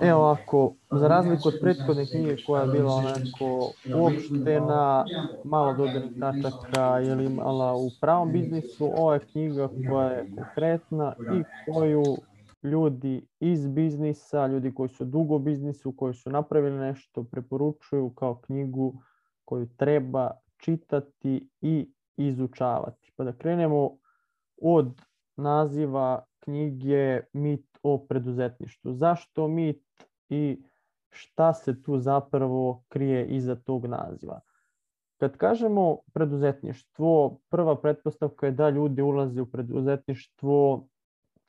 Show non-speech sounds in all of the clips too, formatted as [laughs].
Evo ovako, za razliku od prethodne knjige koja je bila onako uopštena, malo dodanih tačaka je imala u pravom biznisu, ova je knjiga koja je konkretna i koju ljudi iz biznisa, ljudi koji su dugo u biznisu, koji su napravili nešto, preporučuju kao knjigu koju treba čitati i izučavati. Pa da krenemo od naziva knjige Mit o preduzetništvu. Zašto mit i šta se tu zapravo krije iza tog naziva? Kad kažemo preduzetništvo, prva pretpostavka je da ljudi ulaze u preduzetništvo,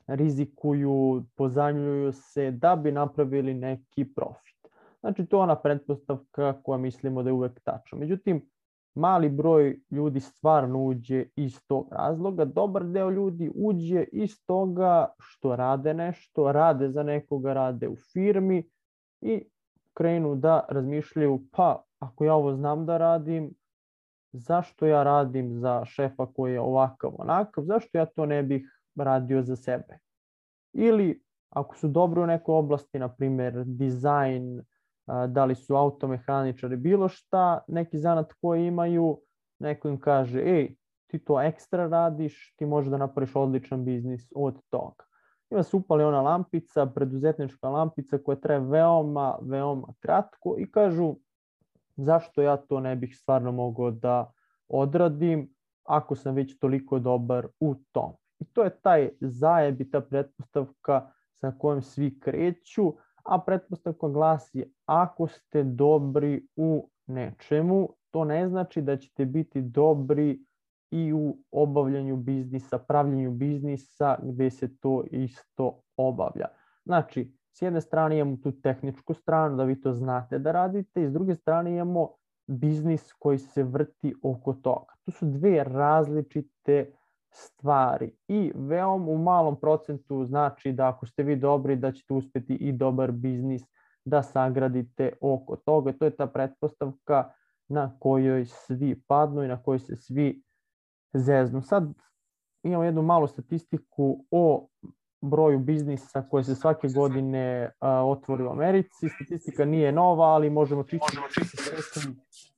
rizikuju, pozajmljuju se da bi napravili neki profit. Znači to je ona pretpostavka koja mislimo da je uvek tačna. Međutim, mali broj ljudi stvarno uđe iz tog razloga. Dobar deo ljudi uđe iz toga što rade nešto, rade za nekoga, rade u firmi i krenu da razmišljaju pa ako ja ovo znam da radim, zašto ja radim za šefa koji je ovakav onakav, zašto ja to ne bih radio za sebe. Ili ako su dobri u nekoj oblasti, na primjer dizajn, da li su automehaničari, bilo šta, neki zanat koji imaju, neko im kaže, ej, ti to ekstra radiš, ti možeš da napraviš odličan biznis od toga. Ima se upali ona lampica, preduzetnička lampica koja traje veoma, veoma kratko i kažu zašto ja to ne bih stvarno mogao da odradim ako sam već toliko dobar u tom. I to je taj zajeb i ta pretpostavka sa kojom svi kreću, a pretpostavka glasi ako ste dobri u nečemu, to ne znači da ćete biti dobri i u obavljanju biznisa, pravljenju biznisa gde se to isto obavlja. Znači, s jedne strane imamo tu tehničku stranu da vi to znate da radite i s druge strane imamo biznis koji se vrti oko toga. Tu su dve različite stvari i veoma u malom procentu znači da ako ste vi dobri da ćete uspeti i dobar biznis da sagradite oko toga. To je ta pretpostavka na kojoj svi padnu i na kojoj se svi zeznu. Sad imamo jednu malu statistiku o broju biznisa koje se svake godine a, otvori u Americi. Statistika nije nova, ali možemo čisto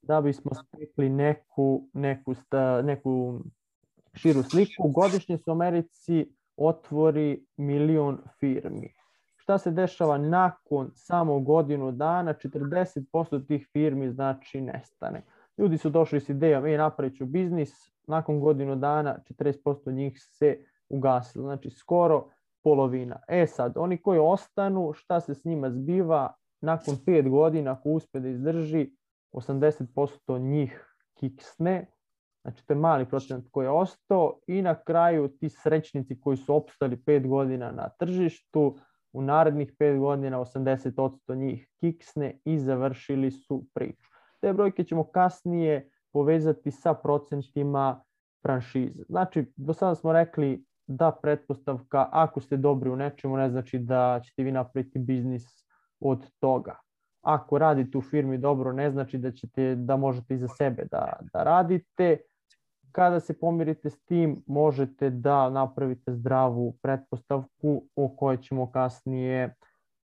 da bismo stekli neku, neku, sta, neku širu sliku. Godišnje se u Americi otvori milion firmi. Šta se dešava nakon samo godinu dana? 40% tih firmi znači nestane. Ljudi su došli s idejom, e, napravit ću biznis, nakon godinu dana 40% njih se ugasilo. Znači skoro polovina. E sad, oni koji ostanu, šta se s njima zbiva? Nakon 5 godina, ako uspe da izdrži, 80% njih kiksne, Znači, to je mali procenat koji je ostao i na kraju ti srećnici koji su opstali 5 godina na tržištu, u narednih 5 godina 80% njih kiksne i završili su priču. Te brojke ćemo kasnije povezati sa procentima franšize. Znači, do sada smo rekli da pretpostavka, ako ste dobri u nečemu, ne znači da ćete vi napraviti biznis od toga. Ako radite u firmi dobro, ne znači da ćete da možete i za sebe da, da radite kada se pomirite s tim, možete da napravite zdravu pretpostavku o kojoj ćemo kasnije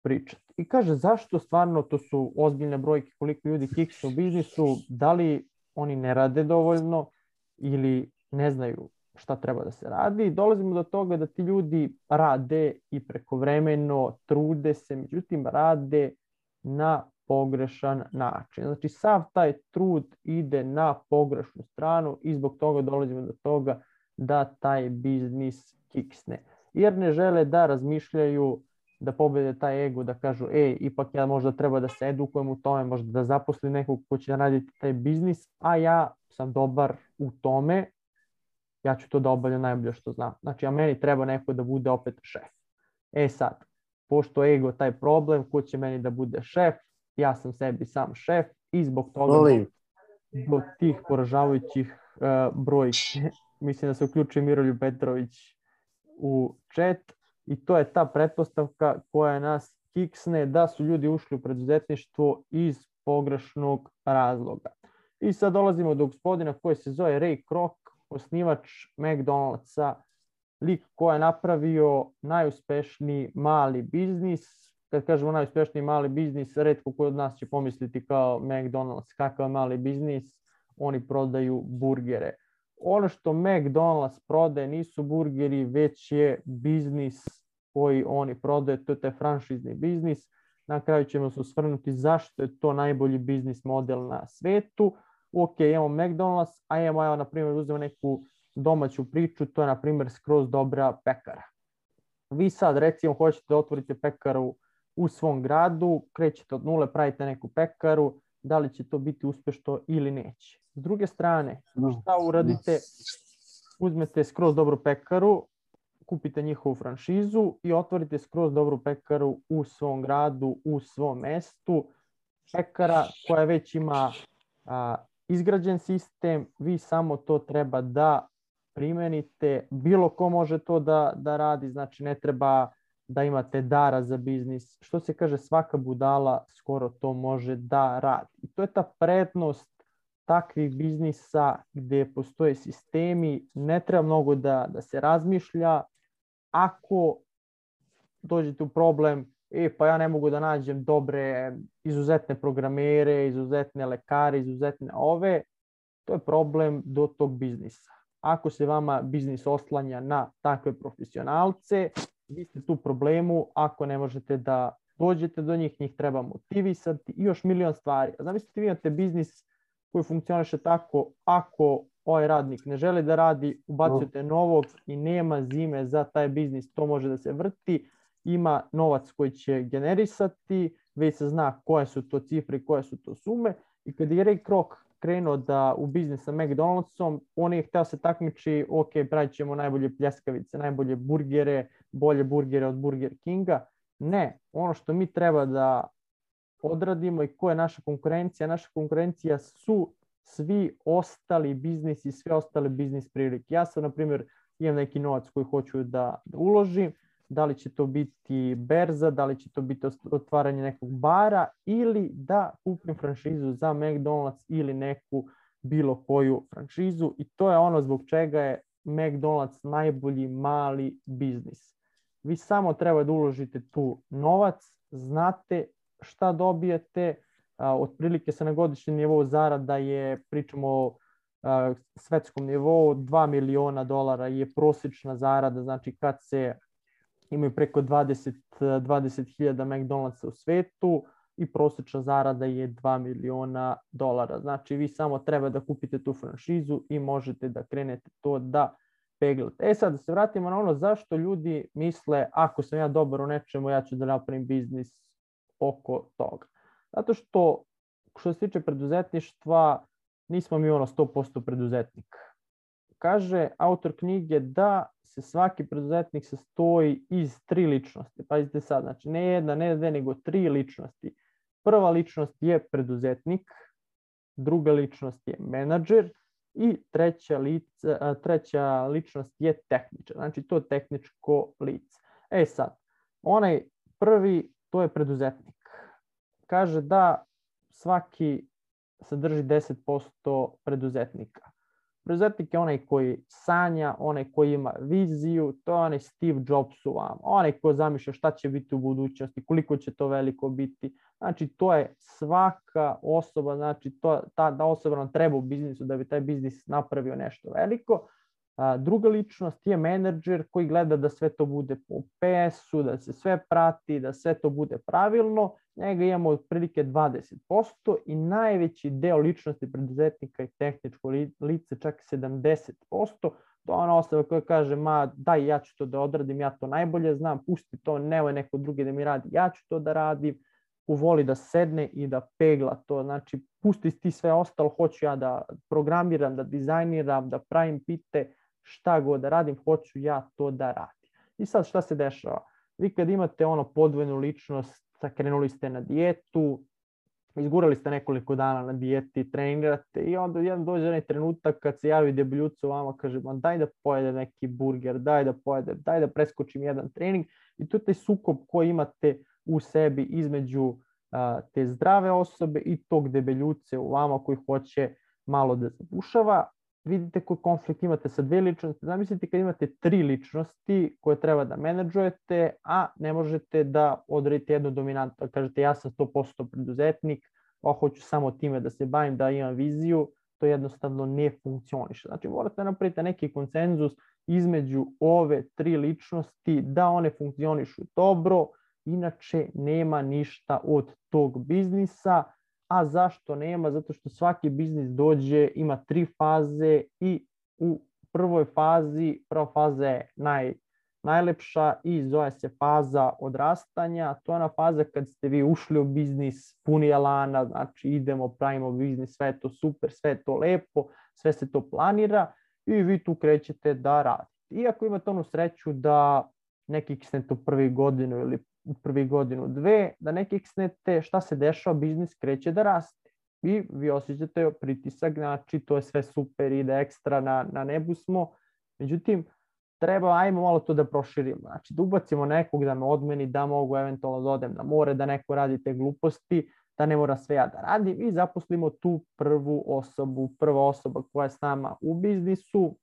pričati. I kaže, zašto stvarno, to su ozbiljne brojke, koliko ljudi kiksu u biznisu, da li oni ne rade dovoljno ili ne znaju šta treba da se radi. Dolazimo do toga da ti ljudi rade i prekovremeno, trude se, međutim rade na pogrešan način. Znači, sav taj trud ide na pogrešnu stranu i zbog toga dolazimo do toga da taj biznis kiksne. Jer ne žele da razmišljaju da pobede taj ego, da kažu, ej, ipak ja možda treba da se edukujem u tome, možda da zaposli nekog ko će raditi taj biznis, a ja sam dobar u tome, ja ću to da obavljam najbolje što znam. Znači, a meni treba neko da bude opet šef. E sad, pošto ego taj problem, ko će meni da bude šef, ja sam sebi sam šef i zbog toga do, do tih poražavajućih uh, brojki. [laughs] Mislim da se uključuje Miroljub Petrović u chat i to je ta pretpostavka koja nas kiksne da su ljudi ušli u preduzetništvo iz pogrešnog razloga. I sad dolazimo do gospodina koji se zove Ray Kroc, osnivač McDonald'sa, lik koji je napravio najuspešniji mali biznis, kad kažemo najuspešniji mali biznis, redko koji od nas će pomisliti kao McDonald's, kakav mali biznis, oni prodaju burgere. Ono što McDonald's prodaje nisu burgeri, već je biznis koji oni prodaju, to je taj franšizni biznis. Na kraju ćemo se osvrnuti zašto je to najbolji biznis model na svetu. Ok, imamo McDonald's, a imamo, evo, na primjer, uzmemo neku domaću priču, to je, na primjer, skroz dobra pekara. Vi sad, recimo, hoćete da otvorite pekaru u svom gradu, krećete od nule, pravite neku pekaru, da li će to biti uspešno ili neće. S druge strane, šta uradite? Uzmete skroz dobru pekaru, kupite njihovu franšizu i otvorite skroz dobru pekaru u svom gradu, u svom mestu. Pekara koja već ima a, izgrađen sistem, vi samo to treba da primenite. Bilo ko može to da, da radi, znači ne treba da imate dara za biznis. Što se kaže, svaka budala skoro to može da radi. I to je ta prednost takvih biznisa gde postoje sistemi, ne treba mnogo da, da se razmišlja. Ako dođete u problem, e, pa ja ne mogu da nađem dobre, izuzetne programere, izuzetne lekare, izuzetne ove, to je problem do tog biznisa. Ako se vama biznis oslanja na takve profesionalce, vi ste tu problemu ako ne možete da dođete do njih, njih treba motivisati i još milion stvari. Zamislite vi imate biznis koji funkcioniše tako, ako ovaj radnik ne želi da radi, ubacujete novog i nema zime za taj biznis, to može da se vrti, ima novac koji će generisati, već se zna koje su to cifre i koje su to sume i kad je Ray Kroc krenuo da u biznis sa McDonald'som, on je hteo se takmiči, ok, pravit ćemo najbolje pljeskavice, najbolje burgere, bolje burgere od Burger Kinga. Ne, ono što mi treba da odradimo i ko je naša konkurencija, naša konkurencija su svi ostali biznisi, sve ostale biznis prilike. Ja sam, na primjer, imam neki novac koji hoću da, da uložim, da li će to biti berza, da li će to biti otvaranje nekog bara ili da kupim franšizu za McDonald's ili neku bilo koju franšizu i to je ono zbog čega je McDonald's najbolji mali biznis. Vi samo treba da uložite tu novac, znate šta dobijete, otprilike se na godišnjem nivou zarada je, pričamo o svetskom nivou, 2 miliona dolara je prosječna zarada, znači kad se imaju preko 20 20.000 McDonald'sa u svetu i prosječna zarada je 2 miliona dolara. Znači vi samo treba da kupite tu franšizu i možete da krenete to da peglate. E sad da se vratimo na ono zašto ljudi misle ako sam ja dobar u nečemu ja ću da napravim biznis oko toga. Zato što što se tiče preduzetništva nismo mi ono 100% preduzetnik. Kaže autor knjige da se svaki preduzetnik sastoji iz tri ličnosti. Pazite sad, znači ne jedna, ne dve, nego tri ličnosti. Prva ličnost je preduzetnik, druga ličnost je menadžer i treća, lica, treća ličnost je tehničar. Znači to je tehničko lice. E sad, onaj prvi, to je preduzetnik. Kaže da svaki sadrži 10% preduzetnika. Preduzetnik je onaj koji sanja, onaj koji ima viziju, to je onaj Steve Jobs u vam, onaj ko zamišlja šta će biti u budućnosti, koliko će to veliko biti. Znači, to je svaka osoba, znači, to, ta, ta osoba nam treba u biznisu da bi taj biznis napravio nešto veliko. A, druga ličnost je menadžer koji gleda da sve to bude po PS-u, da se sve prati, da sve to bude pravilno. Njega imamo otprilike 20% i najveći deo ličnosti preduzetnika i tehničko lice, čak 70%. To je ona osoba koja kaže, ma daj ja ću to da odradim, ja to najbolje znam, pusti to, nemoj neko drugi da mi radi, ja ću to da radim uvoli da sedne i da pegla to. Znači, pusti ti sve ostalo, hoću ja da programiram, da dizajniram, da pravim pite, šta god da radim, hoću ja to da radim. I sad šta se dešava? Vi kad imate ono podvojnu ličnost, krenuli ste na dijetu, izgurali ste nekoliko dana na dijeti, trenirate i onda jedan dođe onaj trenutak kad se javi debljuca vama, kaže, man daj da pojedem neki burger, daj da pojedem, daj da preskočim jedan trening. I to je taj sukob koji imate u sebi između a, te zdrave osobe i tog debeljuce u vama koji hoće malo da zabušava vidite koji konflikt imate sa dve ličnosti. Zamislite kad imate tri ličnosti koje treba da menadžujete, a ne možete da odredite jednu dominantu. Kažete ja sam 100% preduzetnik, a hoću samo time da se bavim, da imam viziju, to jednostavno ne funkcioniše. Znači morate da napraviti neki konsenzus između ove tri ličnosti da one funkcionišu dobro, inače nema ništa od tog biznisa, a zašto nema? Zato što svaki biznis dođe, ima tri faze i u prvoj fazi, prva faza je naj, najlepša i zove se faza odrastanja. To je ona faza kad ste vi ušli u biznis, puni lana, znači idemo, pravimo biznis, sve je to super, sve je to lepo, sve se to planira i vi tu krećete da radite. Iako imate onu sreću da neki kisnete u prvi godinu ili u prvi godinu, dve, da ne kiksnete šta se dešava, biznis kreće da raste. I vi osjećate pritisak, znači to je sve super, ide ekstra, na, na nebu smo. Međutim, treba, ajmo malo to da proširimo. Znači, da ubacimo nekog da me odmeni, da mogu eventualno da odem na more, da neko radi te gluposti, da ne mora sve ja da radim i zaposlimo tu prvu osobu, prva osoba koja je s nama u biznisu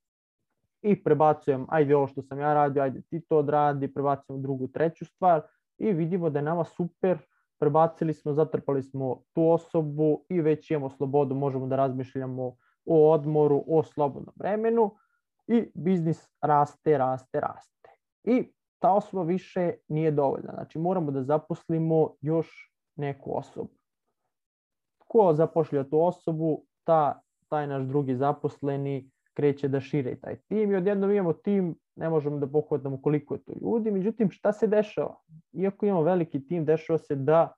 i prebacujem, ajde ovo što sam ja radio, ajde ti to odradi, prebacujem drugu, treću stvar i vidimo da je nama super, prebacili smo, zatrpali smo tu osobu i već imamo slobodu, možemo da razmišljamo o odmoru, o slobodnom vremenu i biznis raste, raste, raste. I ta osoba više nije dovoljna. Znači moramo da zaposlimo još neku osobu. Ko zapošlja tu osobu, ta, taj naš drugi zaposleni kreće da šire taj tim i odjednom imamo tim, ne možemo da pohvatamo koliko je to ljudi, međutim šta se dešava? Iako imamo veliki tim, dešava se da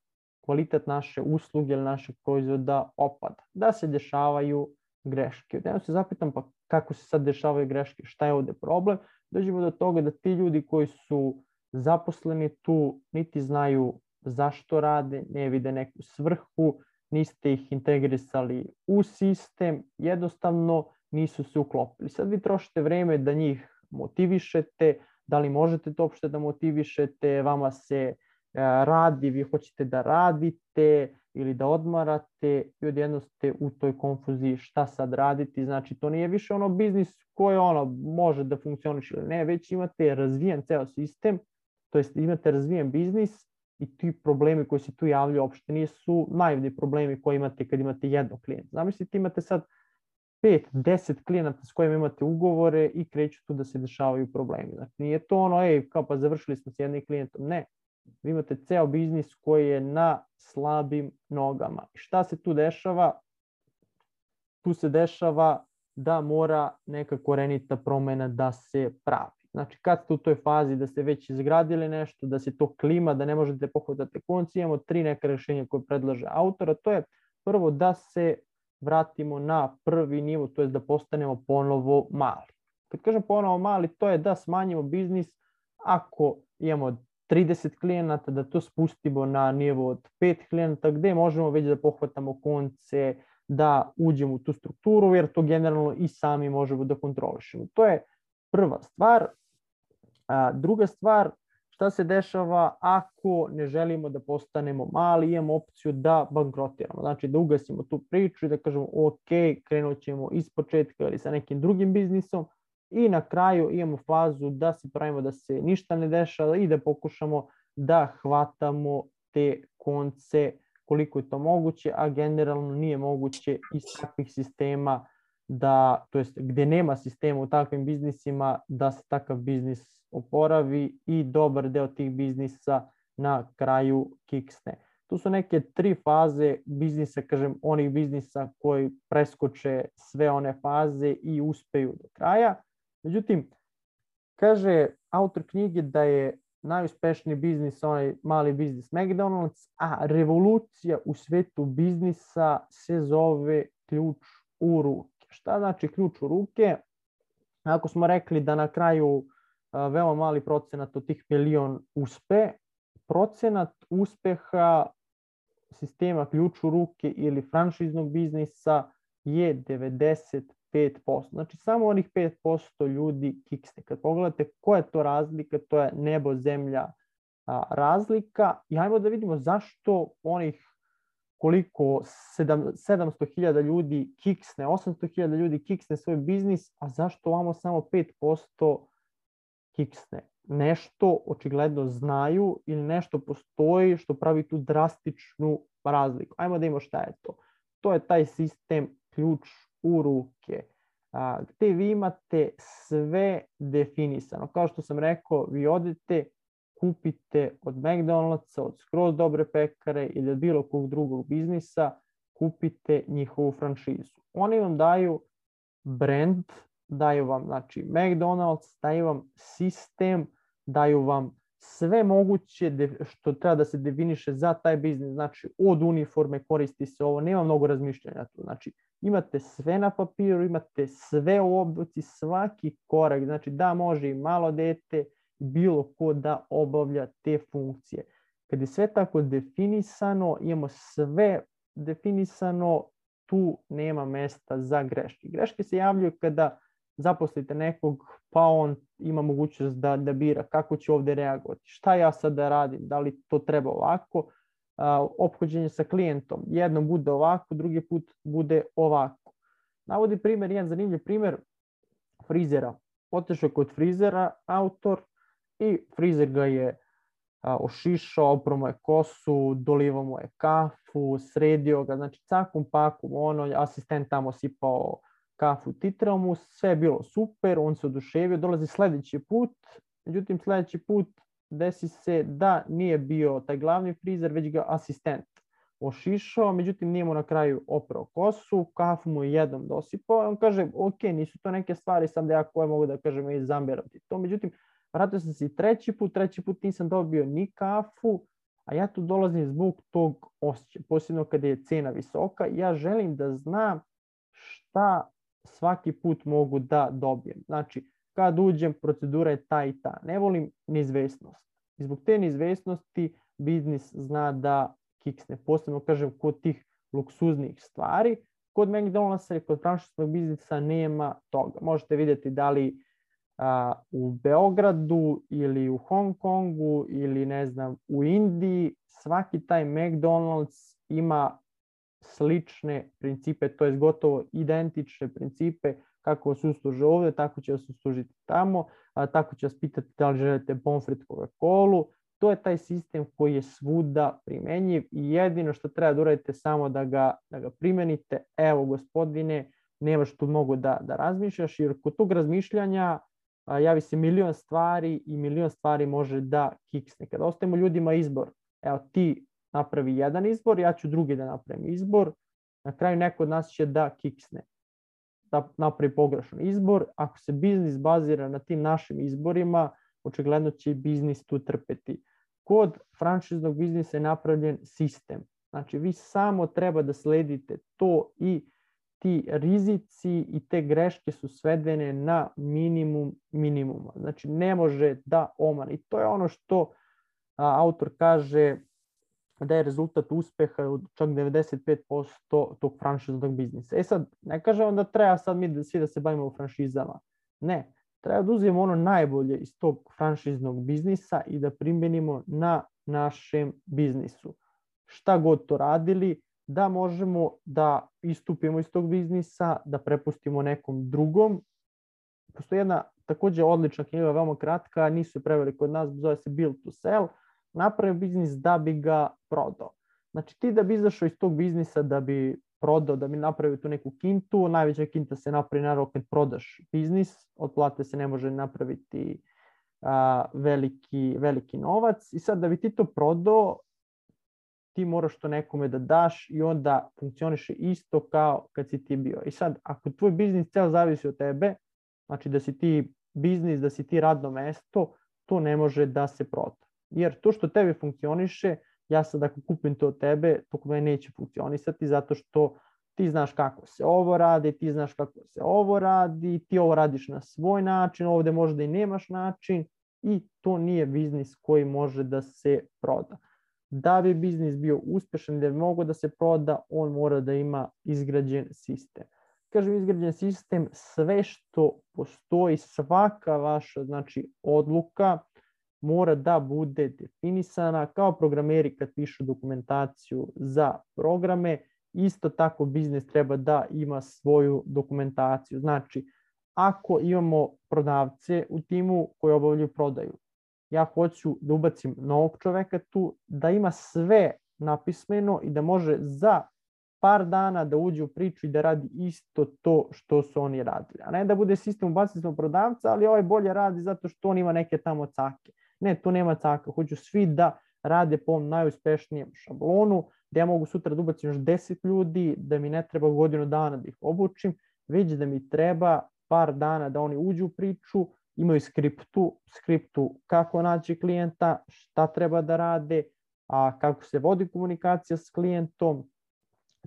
kvalitet naše usluge ili našeg proizvoda opada, da se dešavaju greške. Odjednom se zapitam pa kako se sad dešavaju greške, šta je ovde problem, dođemo do toga da ti ljudi koji su zaposleni tu niti znaju zašto rade, ne vide neku svrhu, niste ih integrisali u sistem, jednostavno nisu se uklopili. Sad vi trošite vreme da njih motivišete, da li možete to uopšte da motivišete, vama se e, radi, vi hoćete da radite ili da odmarate i odjedno ste u toj konfuziji šta sad raditi, znači to nije više ono biznis koje ono može da funkcioniše ili ne, već imate razvijen ceo sistem, to jest imate razvijen biznis i ti problemi koji se tu javljaju uopšte nisu naivni problemi koji imate kad imate jednog klijenta. Zamislite imate sad 5, 10 klijenata s kojima imate ugovore i kreću tu da se dešavaju problemi. Znači nije to ono, ej, kao pa završili smo s jednim klijentom. Ne, vi imate ceo biznis koji je na slabim nogama. I šta se tu dešava? Tu se dešava da mora neka korenita promena da se pravi. Znači kad ste u toj fazi da ste već izgradili nešto, da se to klima, da ne možete pohvatati konci, imamo tri neka rešenja koje predlaže autora, to je prvo da se vratimo na prvi nivo, to je da postanemo ponovo mali. Kad kažem ponovo mali, to je da smanjimo biznis ako imamo 30 klijenata, da to spustimo na nivo od 5 klijenata, gde možemo već da pohvatamo konce, da uđemo u tu strukturu, jer to generalno i sami možemo da kontrolišemo. To je prva stvar. A, druga stvar, šta se dešava ako ne želimo da postanemo mali, imamo opciju da bankrotiramo, znači da ugasimo tu priču i da kažemo ok, krenut ćemo iz početka ili sa nekim drugim biznisom i na kraju imamo fazu da se pravimo da se ništa ne dešava i da pokušamo da hvatamo te konce koliko je to moguće, a generalno nije moguće iz takvih sistema da, to jest gde nema sistema u takvim biznisima, da se takav biznis oporavi i dobar deo tih biznisa na kraju kiksne. Tu su neke tri faze biznisa, kažem, onih biznisa koji preskoče sve one faze i uspeju do kraja. Međutim, kaže autor knjige da je najuspešniji biznis onaj mali biznis McDonald's, a revolucija u svetu biznisa se zove ključ u ruke. Šta znači ključ u ruke? Ako smo rekli da na kraju veoma mali procenat od tih milion uspe, procenat uspeha sistema ključ u ruke ili franšiznog biznisa je 95%. Znači samo onih 5% ljudi kiksne. Kad pogledate koja je to razlika, to je nebo, zemlja razlika i ajmo da vidimo zašto onih koliko 700.000 ljudi kiksne, 800.000 ljudi kiksne svoj biznis, a zašto ovamo samo 5% kiksne? Nešto očigledno znaju ili nešto postoji što pravi tu drastičnu razliku. Ajmo da imamo šta je to. To je taj sistem ključ u ruke gde vi imate sve definisano. Kao što sam rekao, vi odete, kupite od McDonald'sa, od skroz dobre pekare ili od bilo kog drugog biznisa, kupite njihovu franšizu. Oni vam daju brand, daju vam znači McDonald's, daju vam sistem, daju vam sve moguće što treba da se definiše za taj biznis, znači od uniforme koristi se ovo, nema mnogo razmišljanja tu, znači imate sve na papiru, imate sve u obuci, svaki korak, znači da može i malo dete, bilo ko da obavlja te funkcije. Kad je sve tako definisano, imamo sve definisano, tu nema mesta za greške. Greške se javljaju kada zaposlite nekog, pa on ima mogućnost da, da bira kako će ovde reagovati, šta ja sad da radim, da li to treba ovako, ophođenje sa klijentom. Jedno bude ovako, drugi put bude ovako. Navodi primer, jedan zanimljiv primer frizera. Otešao kod frizera autor i frizer ga je ošišao, opromo je kosu, dolivao mu je kafu, sredio ga, znači cakom pakom, ono, asistent tamo sipao kafu, titrao mu, sve je bilo super, on se oduševio, dolazi sledeći put, međutim sledeći put desi se da nije bio taj glavni frizer, već ga asistent ošišao, međutim nije mu na kraju oprao kosu, kafu mu je jednom dosipao, on kaže, ok, nisu to neke stvari sam da ja koje mogu da kažem i zamberam ti to, međutim, vratio sam se i treći put, treći put nisam dobio ni kafu, a ja tu dolazim zbog tog osjećaja, posebno kada je cena visoka, ja želim da znam šta svaki put mogu da dobijem. Znači, kad uđem, procedura je ta i ta. Ne volim neizvesnost. I zbog te neizvesnosti biznis zna da kiksne. Posebno kažem kod tih luksuznih stvari. Kod McDonald'sa i kod franšiznog biznisa nema toga. Možete vidjeti da li a, u Beogradu ili u Hong Kongu ili ne znam u Indiji svaki taj McDonald's ima slične principe, to je gotovo identične principe kako vas usluže ovde, tako će vas uslužiti tamo, a, tako će vas pitati da li želite bonfrit Coca-Cola, to je taj sistem koji je svuda primenjiv i jedino što treba da uradite samo da ga, da ga primenite, evo gospodine, nemaš tu mnogo da, da razmišljaš, jer kod tog razmišljanja a, javi se milion stvari i milion stvari može da kiksne. Kada ostavimo ljudima izbor, evo ti napravi jedan izbor, ja ću drugi da napravim izbor, na kraju neko od nas će da kiksne da napravi pogrešan izbor. Ako se biznis bazira na tim našim izborima, očigledno će i biznis tu trpeti. Kod franšiznog biznisa je napravljen sistem. Znači, vi samo treba da sledite to i ti rizici i te greške su svedene na minimum minimuma. Znači, ne može da oman. I to je ono što a, autor kaže da je rezultat uspeha od čak 95% tog franšiznog biznisa. E sad, ne kažem da treba sad mi da svi da se bavimo franšizama. Ne, treba da uzmemo ono najbolje iz tog franšiznog biznisa i da primenimo na našem biznisu. Šta god to radili, da možemo da istupimo iz tog biznisa, da prepustimo nekom drugom. Postoji jedna takođe odlična knjiga, veoma kratka, nisu je preveli kod nas, zove se Build to Sell, napravio biznis da bi ga prodao. Znači ti da bi izašao iz tog biznisa da bi prodao, da bi napravio tu neku kintu, najveća kinta se napravi naravno kad prodaš biznis, od plate se ne može napraviti a, veliki, veliki novac i sad da bi ti to prodao, ti moraš to nekome da daš i onda funkcioniše isto kao kad si ti bio. I sad, ako tvoj biznis ceo zavisi od tebe, znači da si ti biznis, da si ti radno mesto, to ne može da se proda. Jer to što tebi funkcioniše, ja sad ako kupim to od tebe, to kod mene neće funkcionisati zato što ti znaš kako se ovo radi, ti znaš kako se ovo radi, ti ovo radiš na svoj način, ovde možda i nemaš način i to nije biznis koji može da se proda. Da bi biznis bio uspešan, da bi mogo da se proda, on mora da ima izgrađen sistem. Kažem izgrađen sistem, sve što postoji, svaka vaša znači odluka, mora da bude definisana kao programeri kad pišu dokumentaciju za programe, isto tako biznis treba da ima svoju dokumentaciju. Znači, ako imamo prodavce u timu koji obavljaju prodaju, ja hoću da ubacim novog čoveka tu, da ima sve napismeno i da može za par dana da uđe u priču i da radi isto to što su oni radili. A ne da bude sistem ubacili smo prodavca, ali ovaj bolje radi zato što on ima neke tamo cake. Ne, tu nema caka. Hoću svi da rade po ovom najuspešnijem šablonu, da ja mogu sutra da ubacim još 10 ljudi, da mi ne treba godinu dana da ih obučim, već da mi treba par dana da oni uđu u priču, imaju skriptu, skriptu kako naći klijenta, šta treba da rade, a kako se vodi komunikacija s klijentom,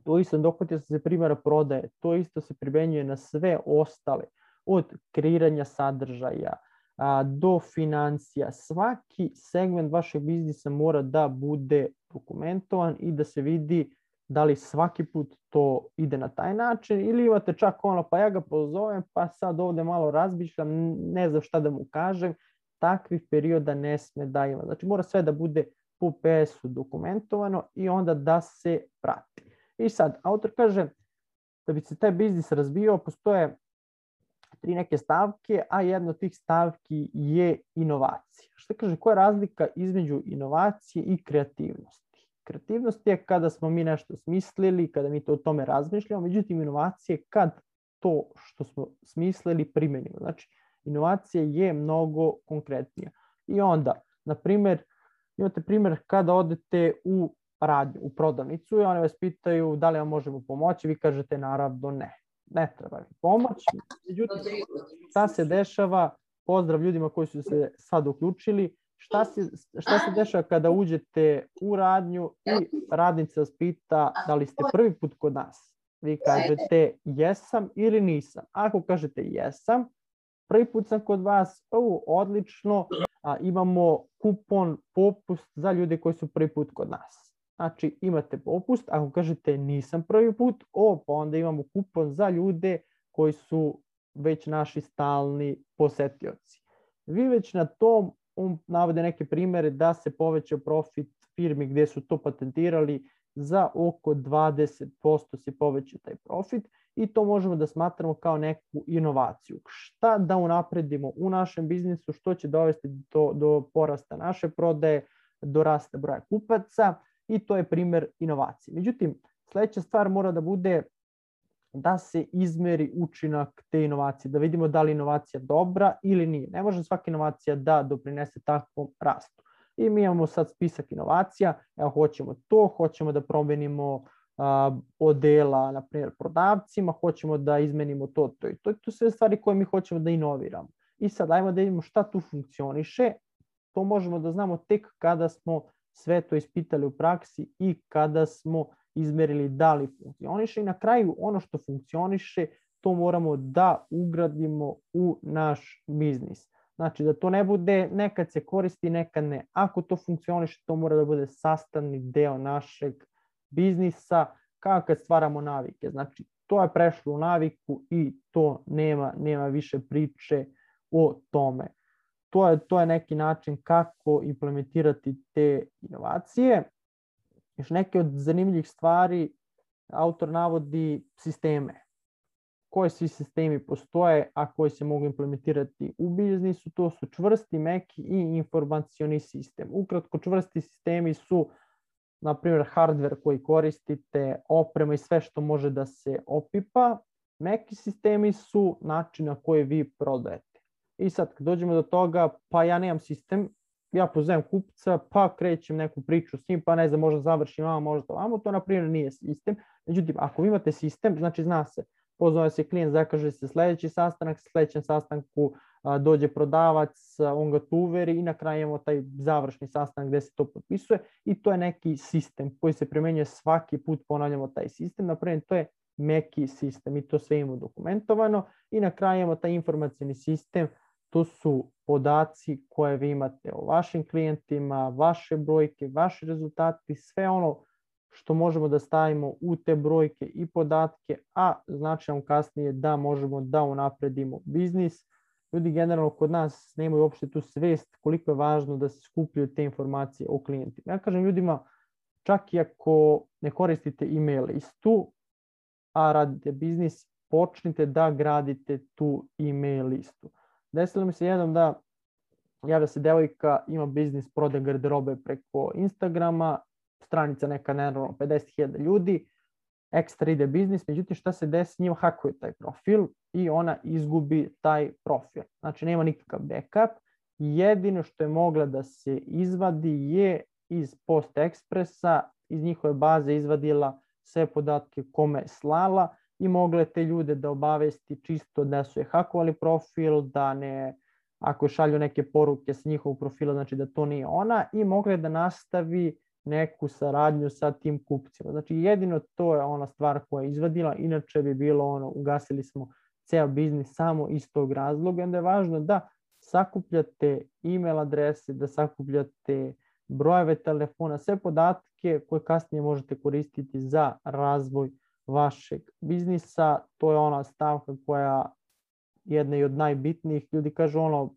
to isto dohvatio se primjera prodaje, to isto se primenjuje na sve ostale, od kreiranja sadržaja a, do financija. Svaki segment vašeg biznisa mora da bude dokumentovan i da se vidi da li svaki put to ide na taj način ili imate čak ono pa ja ga pozovem pa sad ovde malo razmišljam, ne znam šta da mu kažem, takvih perioda ne sme da ima. Znači mora sve da bude po PS-u dokumentovano i onda da se prati. I sad, autor kaže da bi se taj biznis razbio, postoje tri neke stavke, a jedna od tih stavki je inovacija. Šta kaže, koja je razlika između inovacije i kreativnosti? Kreativnost je kada smo mi nešto smislili, kada mi to o tome razmišljamo, međutim inovacije kad to što smo smislili primenimo. Znači, inovacija je mnogo konkretnija. I onda, na primer, imate primer kada odete u radnju, u prodavnicu i oni vas pitaju da li vam možemo pomoći, vi kažete naravno ne. Ne treba mi pomoć. Međutim, šta se dešava, pozdrav ljudima koji su se sad uključili, šta se, šta se dešava kada uđete u radnju i radnica vas pita da li ste prvi put kod nas. Vi kažete jesam ili nisam. Ako kažete jesam, prvi put sam kod vas, o, odlično, a, imamo kupon popust za ljude koji su prvi put kod nas. Znači imate popust, ako kažete nisam prvi put, o, pa onda imamo kupon za ljude koji su već naši stalni posetioci. Vi već na tom on navode neke primere da se poveća profit firmi gde su to patentirali za oko 20% se poveća taj profit i to možemo da smatramo kao neku inovaciju. Šta da unapredimo u našem biznisu, što će dovesti do, do porasta naše prodaje, do rasta broja kupaca, i to je primer inovacije. Međutim, sledeća stvar mora da bude da se izmeri učinak te inovacije, da vidimo da li inovacija dobra ili nije. Ne može svaka inovacija da doprinese takvom rastu. I mi imamo sad spisak inovacija, evo hoćemo to, hoćemo da promenimo odela, na primjer, prodavcima, hoćemo da izmenimo to, to i to. To su sve stvari koje mi hoćemo da inoviramo. I sad ajmo da vidimo šta tu funkcioniše. To možemo da znamo tek kada smo sve to ispitali u praksi i kada smo izmerili da li funkcioniše i na kraju ono što funkcioniše to moramo da ugradimo u naš biznis. Znači da to ne bude nekad se koristi, nekad ne. Ako to funkcioniše, to mora da bude sastavni deo našeg biznisa, kao kad stvaramo navike. Znači to je prešlo u naviku i to nema, nema više priče o tome to je, to je neki način kako implementirati te inovacije. Još neke od zanimljivih stvari, autor navodi sisteme. Koje svi sistemi postoje, a koji se mogu implementirati u biznisu, to su čvrsti, meki i informacioni sistem. Ukratko, čvrsti sistemi su, na primjer, hardware koji koristite, oprema i sve što može da se opipa. Meki sistemi su način na koji vi prodajete. I sad kad dođemo do toga, pa ja nemam sistem, ja pozovem kupca, pa krećem neku priču s njim, pa ne znam, možda završim vama, možda vamo, to na primjer nije sistem. Međutim, ako vi imate sistem, znači zna se, pozove se klijent, zakaže se sledeći sastanak, sledećem sastanku a, dođe prodavac, a, on ga tu uveri i na kraju imamo taj završni sastanak gde se to potpisuje i to je neki sistem koji se primenjuje svaki put, ponavljamo taj sistem, napravljen, to je meki sistem i to sve imamo dokumentovano i na kraju imamo taj informacijni sistem to su podaci koje vi imate o vašim klijentima, vaše brojke, vaši rezultati, sve ono što možemo da stavimo u te brojke i podatke, a znači nam kasnije da možemo da unapredimo biznis ljudi generalno kod nas nemaju uopšte tu svest koliko je važno da se skupljaju te informacije o klijentima. Ja kažem ljudima, čak i ako ne koristite e-mail listu, a radite biznis, počnite da gradite tu e-mail listu. Desilo mi se jednom da javlja se devojka, ima biznis, prode garderobe preko Instagrama, stranica neka naravno 50.000 ljudi, ekstra ide biznis, međutim šta se desi, njima hakuju taj profil i ona izgubi taj profil. Znači nema nikakav backup, jedino što je mogla da se izvadi je iz Post Expressa, iz njihove baze izvadila sve podatke kome je slala i mogle te ljude da obavesti čisto da su je hakovali profil, da ne, ako šalju neke poruke s njihovog profila, znači da to nije ona i mogle da nastavi neku saradnju sa tim kupcima. Znači jedino to je ona stvar koja je izvadila, inače bi bilo ono, ugasili smo ceo biznis samo iz tog razloga. Onda je važno da sakupljate e-mail adrese, da sakupljate brojeve telefona, sve podatke koje kasnije možete koristiti za razvoj vašeg biznisa. To je ona stavka koja jedna i od najbitnijih. Ljudi kažu ono,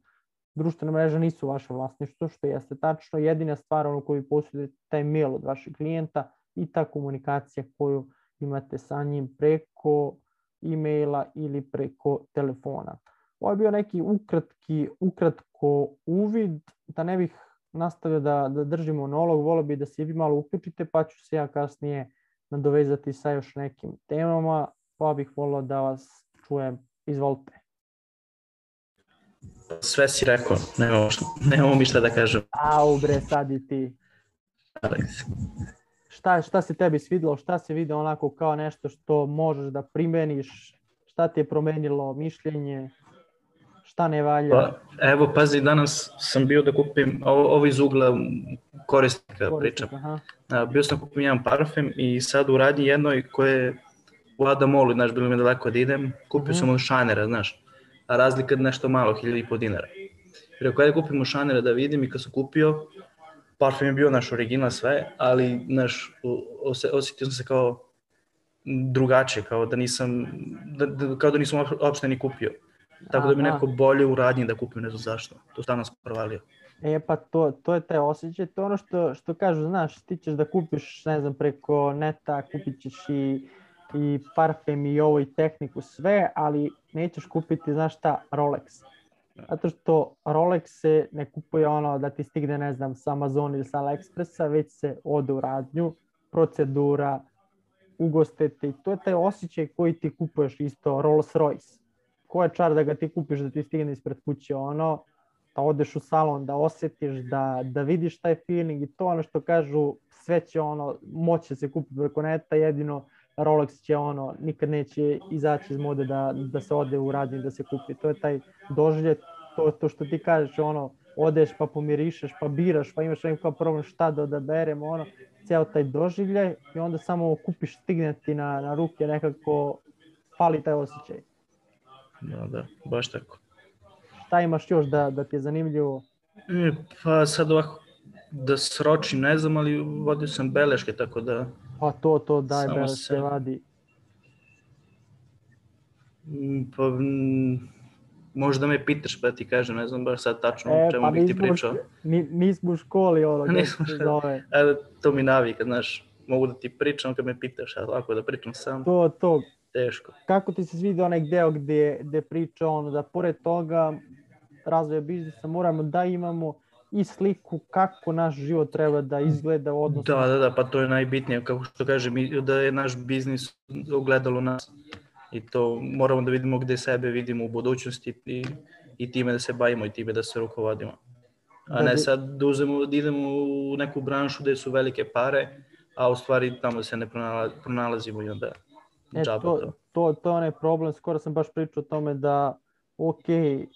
društvene mreže nisu vaše vlasništvo, što jeste tačno. Jedina stvar ono koju posjedujete taj mail od vašeg klijenta i ta komunikacija koju imate sa njim preko e-maila ili preko telefona. Ovo je bio neki ukratki, ukratko uvid, da ne bih nastavio da, da držim monolog, volio bi da se vi malo uključite, pa ću se ja kasnije nadovezati sa još nekim temama, pa bih volio da vas čujem. Izvolite. Sve si rekao, nemamo, nemamo mi šta da kažem. Au bre, sad i ti. Šta, šta se tebi svidelo, šta se vide onako kao nešto što možeš da primeniš, šta ti je promenilo mišljenje, šta ne valja? Pa, evo, pazi, danas sam bio da kupim, ovo, ovo iz ugla korisnika, Korisnika, pričam. Aha. A, bio sam da kupim jedan parfem i sad u radnji jednoj koje je u Adamolu, znaš, bilo mi je daleko da idem, kupio Mhm. sam od Šanera, znaš, a razlika je nešto malo, 1000 dinara. I rekao, ajde kupim od Šanera da vidim i kad sam kupio, parfem je bio naš original sve, ali naš, ose, osetio sam se kao drugačije, kao da nisam, da, da, kao da nisam uop- uopšte ni kupio. Tako da Aha. neko bolje u radnji da kupim, ne znam zašto. To sam provalio. E pa to, to je taj osjećaj, to je ono što, što kažu, znaš, ti ćeš da kupiš, ne znam, preko neta, kupit ćeš i, i parfem i ovo i tehniku, sve, ali nećeš kupiti, znaš šta, Rolex. Zato što Rolex se ne kupuje ono da ti stigne, ne znam, sa Amazona ili sa AliExpressa, već se ode u radnju, procedura, ugostete i to je taj osjećaj koji ti kupuješ isto Rolls Royce. Ko je čar da ga ti kupiš da ti stigne ispred kuće ono, da odeš u salon, da osjetiš, da, da vidiš taj feeling i to ono što kažu, sve će ono, moće se kupiti preko neta, jedino Rolex će ono, nikad neće izaći iz mode da, da se ode u radnju da se kupi. To je taj doživlje, to, to što ti kažeš, ono, odeš pa pomirišeš, pa biraš, pa imaš kao problem šta da odaberem, ono, ceo taj doživljaj i onda samo kupiš, stigne ti na, na ruke nekako, fali taj osjećaj. Da, da, baš tako. Šta imaš još da, da ti je zanimljivo? E, pa sad ovako, da sročim, ne znam, ali vodio sam beleške, tako da Pa to, to, daj Samo da se- vadi. mm, pa, mm, možda me pitaš pa da ti kažem, ne znam baš sad tačno E, čemu pa bih ti pričao. ni, nismo u školi, ono, [laughs] Nismo se zove. E, to mi navika, znaš, mogu da ti pričam kad me pitaš, a ovako da pričam sam, To, to, teško. kako ti se svidio onaj deo gde, gde priča ono da pored toga razvoja biznisa moramo da imamo i sliku kako naš život treba da izgleda u odnosu Da, da, da, pa to je najbitnije, kako što kažem, da je naš biznis ogledalo nas. I to moramo da vidimo gde sebe vidimo u budućnosti i, i time da se bavimo i time da se rukovodimo. A Da ne sad da uzemo, da idemo u neku branšu gde su velike pare, a u stvari tamo se ne pronala- pronalazimo i onda E, džaba to, to. to, to je onaj problem, skoro sam baš pričao o tome da ok, e,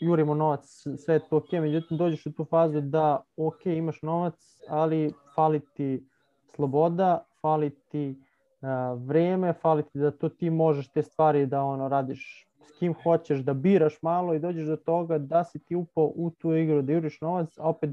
jurimo novac, sve to ok, međutim dođeš u tu fazu da ok, imaš novac, ali fali ti sloboda, fali ti e, vreme, fali ti da to ti možeš te stvari da ono radiš s kim hoćeš, da biraš malo i dođeš do toga da si ti upao u tu igru, da juriš novac, a opet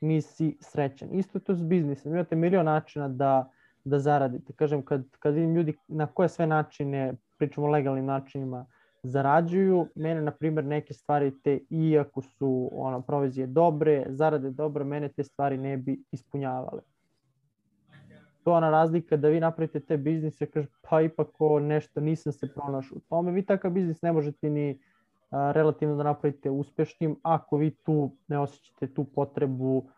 nisi srećan. Isto to s biznisom, imate milion načina da, da zaradite. Kažem, kad, kad vidim ljudi na koje sve načine, pričamo o legalnim načinima, zarađuju. Mene, na primjer, neke stvari te, iako su ono, provizije dobre, zarade dobre, mene te stvari ne bi ispunjavale. To je ona razlika da vi napravite te biznise, kaže, pa ipak o nešto nisam se pronašao u tome. Vi takav biznis ne možete ni a, relativno da napravite uspešnim ako vi tu ne osjećate tu potrebu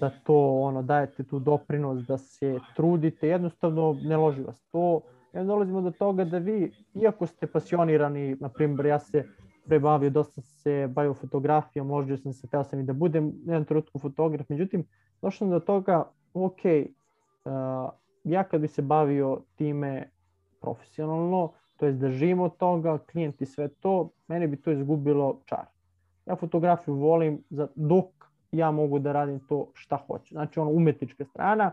da to ono dajete tu doprinos, da se trudite, jednostavno ne loži vas to. Onda dolazimo do toga da vi, iako ste pasionirani, na primjer, ja se prebavio, dosta se bavio fotografijom, možda sam se, teo sam i da budem jedan trenutku fotograf, međutim, došao sam do toga, ok, uh, ja kad bi se bavio time profesionalno, to je da živim od toga, klijenti sve to, mene bi to izgubilo čar. Ja fotografiju volim za, dok ja mogu da radim to šta hoću. Znači ono umetnička strana,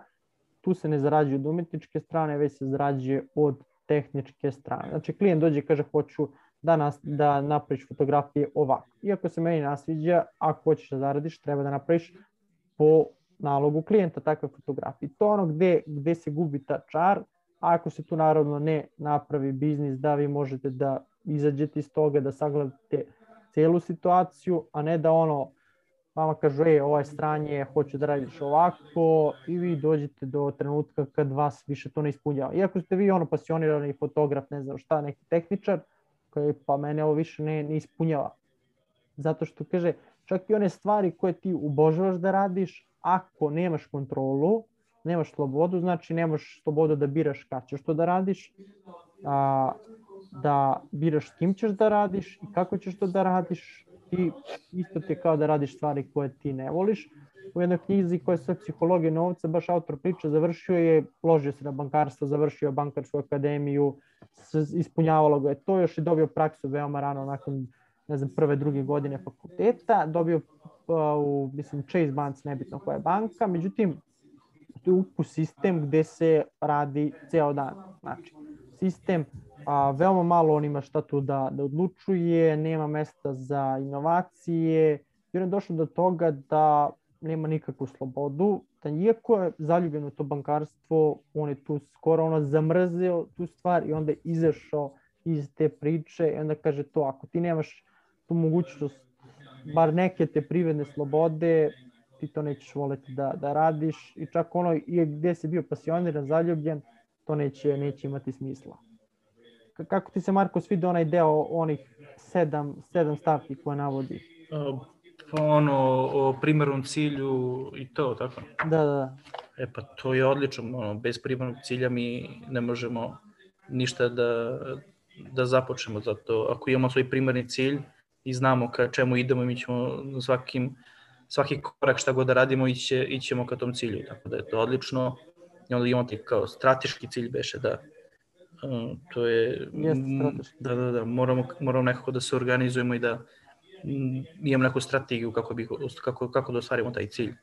tu se ne zarađuje od umetničke strane, već se zarađuje od tehničke strane. Znači klijent dođe i kaže hoću da, nas, da napraviš fotografije ovako. Iako se meni nasviđa, ako hoćeš da zaradiš, treba da napraviš po nalogu klijenta takve fotografije. To je ono gde, gde se gubi ta čar, ako se tu naravno ne napravi biznis da vi možete da izađete iz toga, da sagledate celu situaciju, a ne da ono vama kažu, ej, ovaj stranje, hoću da radiš ovako i vi dođete do trenutka kad vas više to ne ispunjava. Iako ste vi ono pasionirani fotograf, ne znam šta, neki tehničar, koji pa mene ovo više ne, ne ispunjava. Zato što kaže, čak i one stvari koje ti ubožavaš da radiš, ako nemaš kontrolu, nemaš slobodu, znači nemaš slobodu da biraš kada ćeš to da radiš, a, da biraš s kim ćeš da radiš i kako ćeš to da radiš, ti isto ti je kao da radiš stvari koje ti ne voliš. U jednoj knjizi koja je psihologije novca, baš autor priča, završio je, ložio se na bankarstvo, završio bankarsku akademiju, ispunjavalo ga je to, još je dobio praksu veoma rano nakon ne znam, prve, druge godine fakulteta, dobio u, mislim, Chase Bank, nebitno koja je banka, međutim, to je upu sistem gde se radi ceo dan. Znači, sistem a, veoma malo on ima šta tu da, da odlučuje, nema mesta za inovacije, i on je došao do toga da nema nikakvu slobodu, da iako je zaljubljen u to bankarstvo, on je tu skoro ono zamrzeo tu stvar i onda je izašao iz te priče i onda kaže to, ako ti nemaš tu mogućnost bar neke te privredne slobode, ti to nećeš voleti da, da radiš. I čak ono i gde si bio pasioniran, zaljubljen, to neće, neće imati smisla kako ti se Marko svidio onaj deo onih sedam, sedam stavki koje navodi? Pa ono, o primarnom cilju i to, tako? Da, da. E pa to je odlično, ono, bez primarnog cilja mi ne možemo ništa da, da započnemo, zato ako imamo svoj primarni cilj i znamo ka čemu idemo, mi ćemo svakim, svaki korak šta god da radimo iće, ićemo ka tom cilju, tako da je to odlično. I onda imamo ti kao strateški cilj beše da to je, da, da, da, moramo, moramo nekako da se organizujemo i da imamo neku strategiju kako, bi, kako, kako da ostvarimo taj cilj.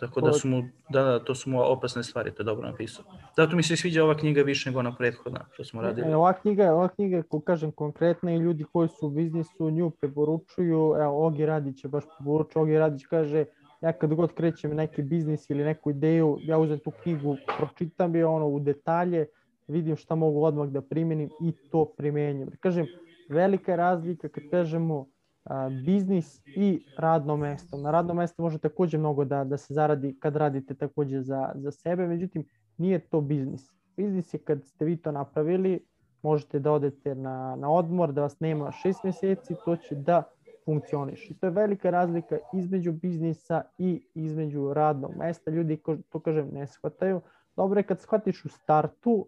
Tako da su mu, da, da, to su mu opasne stvari, to je dobro napisao. Zato mi se sviđa ova knjiga više nego ona prethodna što smo radili. E, ova knjiga, ova knjiga, ko kažem konkretna i ljudi koji su u biznisu nju preporučuju, evo Ogi Radić je baš preporučio, Ogi Radić kaže, ja kad god krećem neki biznis ili neku ideju, ja uzem tu knjigu, pročitam je ono u detalje, vidim šta mogu odmah da primenim i to primenjam. Da kažem, velika je razlika kad kažemo a, biznis i radno mesto. Na radno mesto može takođe mnogo da, da se zaradi kad radite takođe za, za sebe, međutim nije to biznis. Biznis je kad ste vi to napravili, možete da odete na, na odmor, da vas nema šest meseci, to će da funkcioniš. I to je velika razlika između biznisa i između radnog mesta. Ljudi, to kažem, ne shvataju. Dobro je kad shvatiš u startu,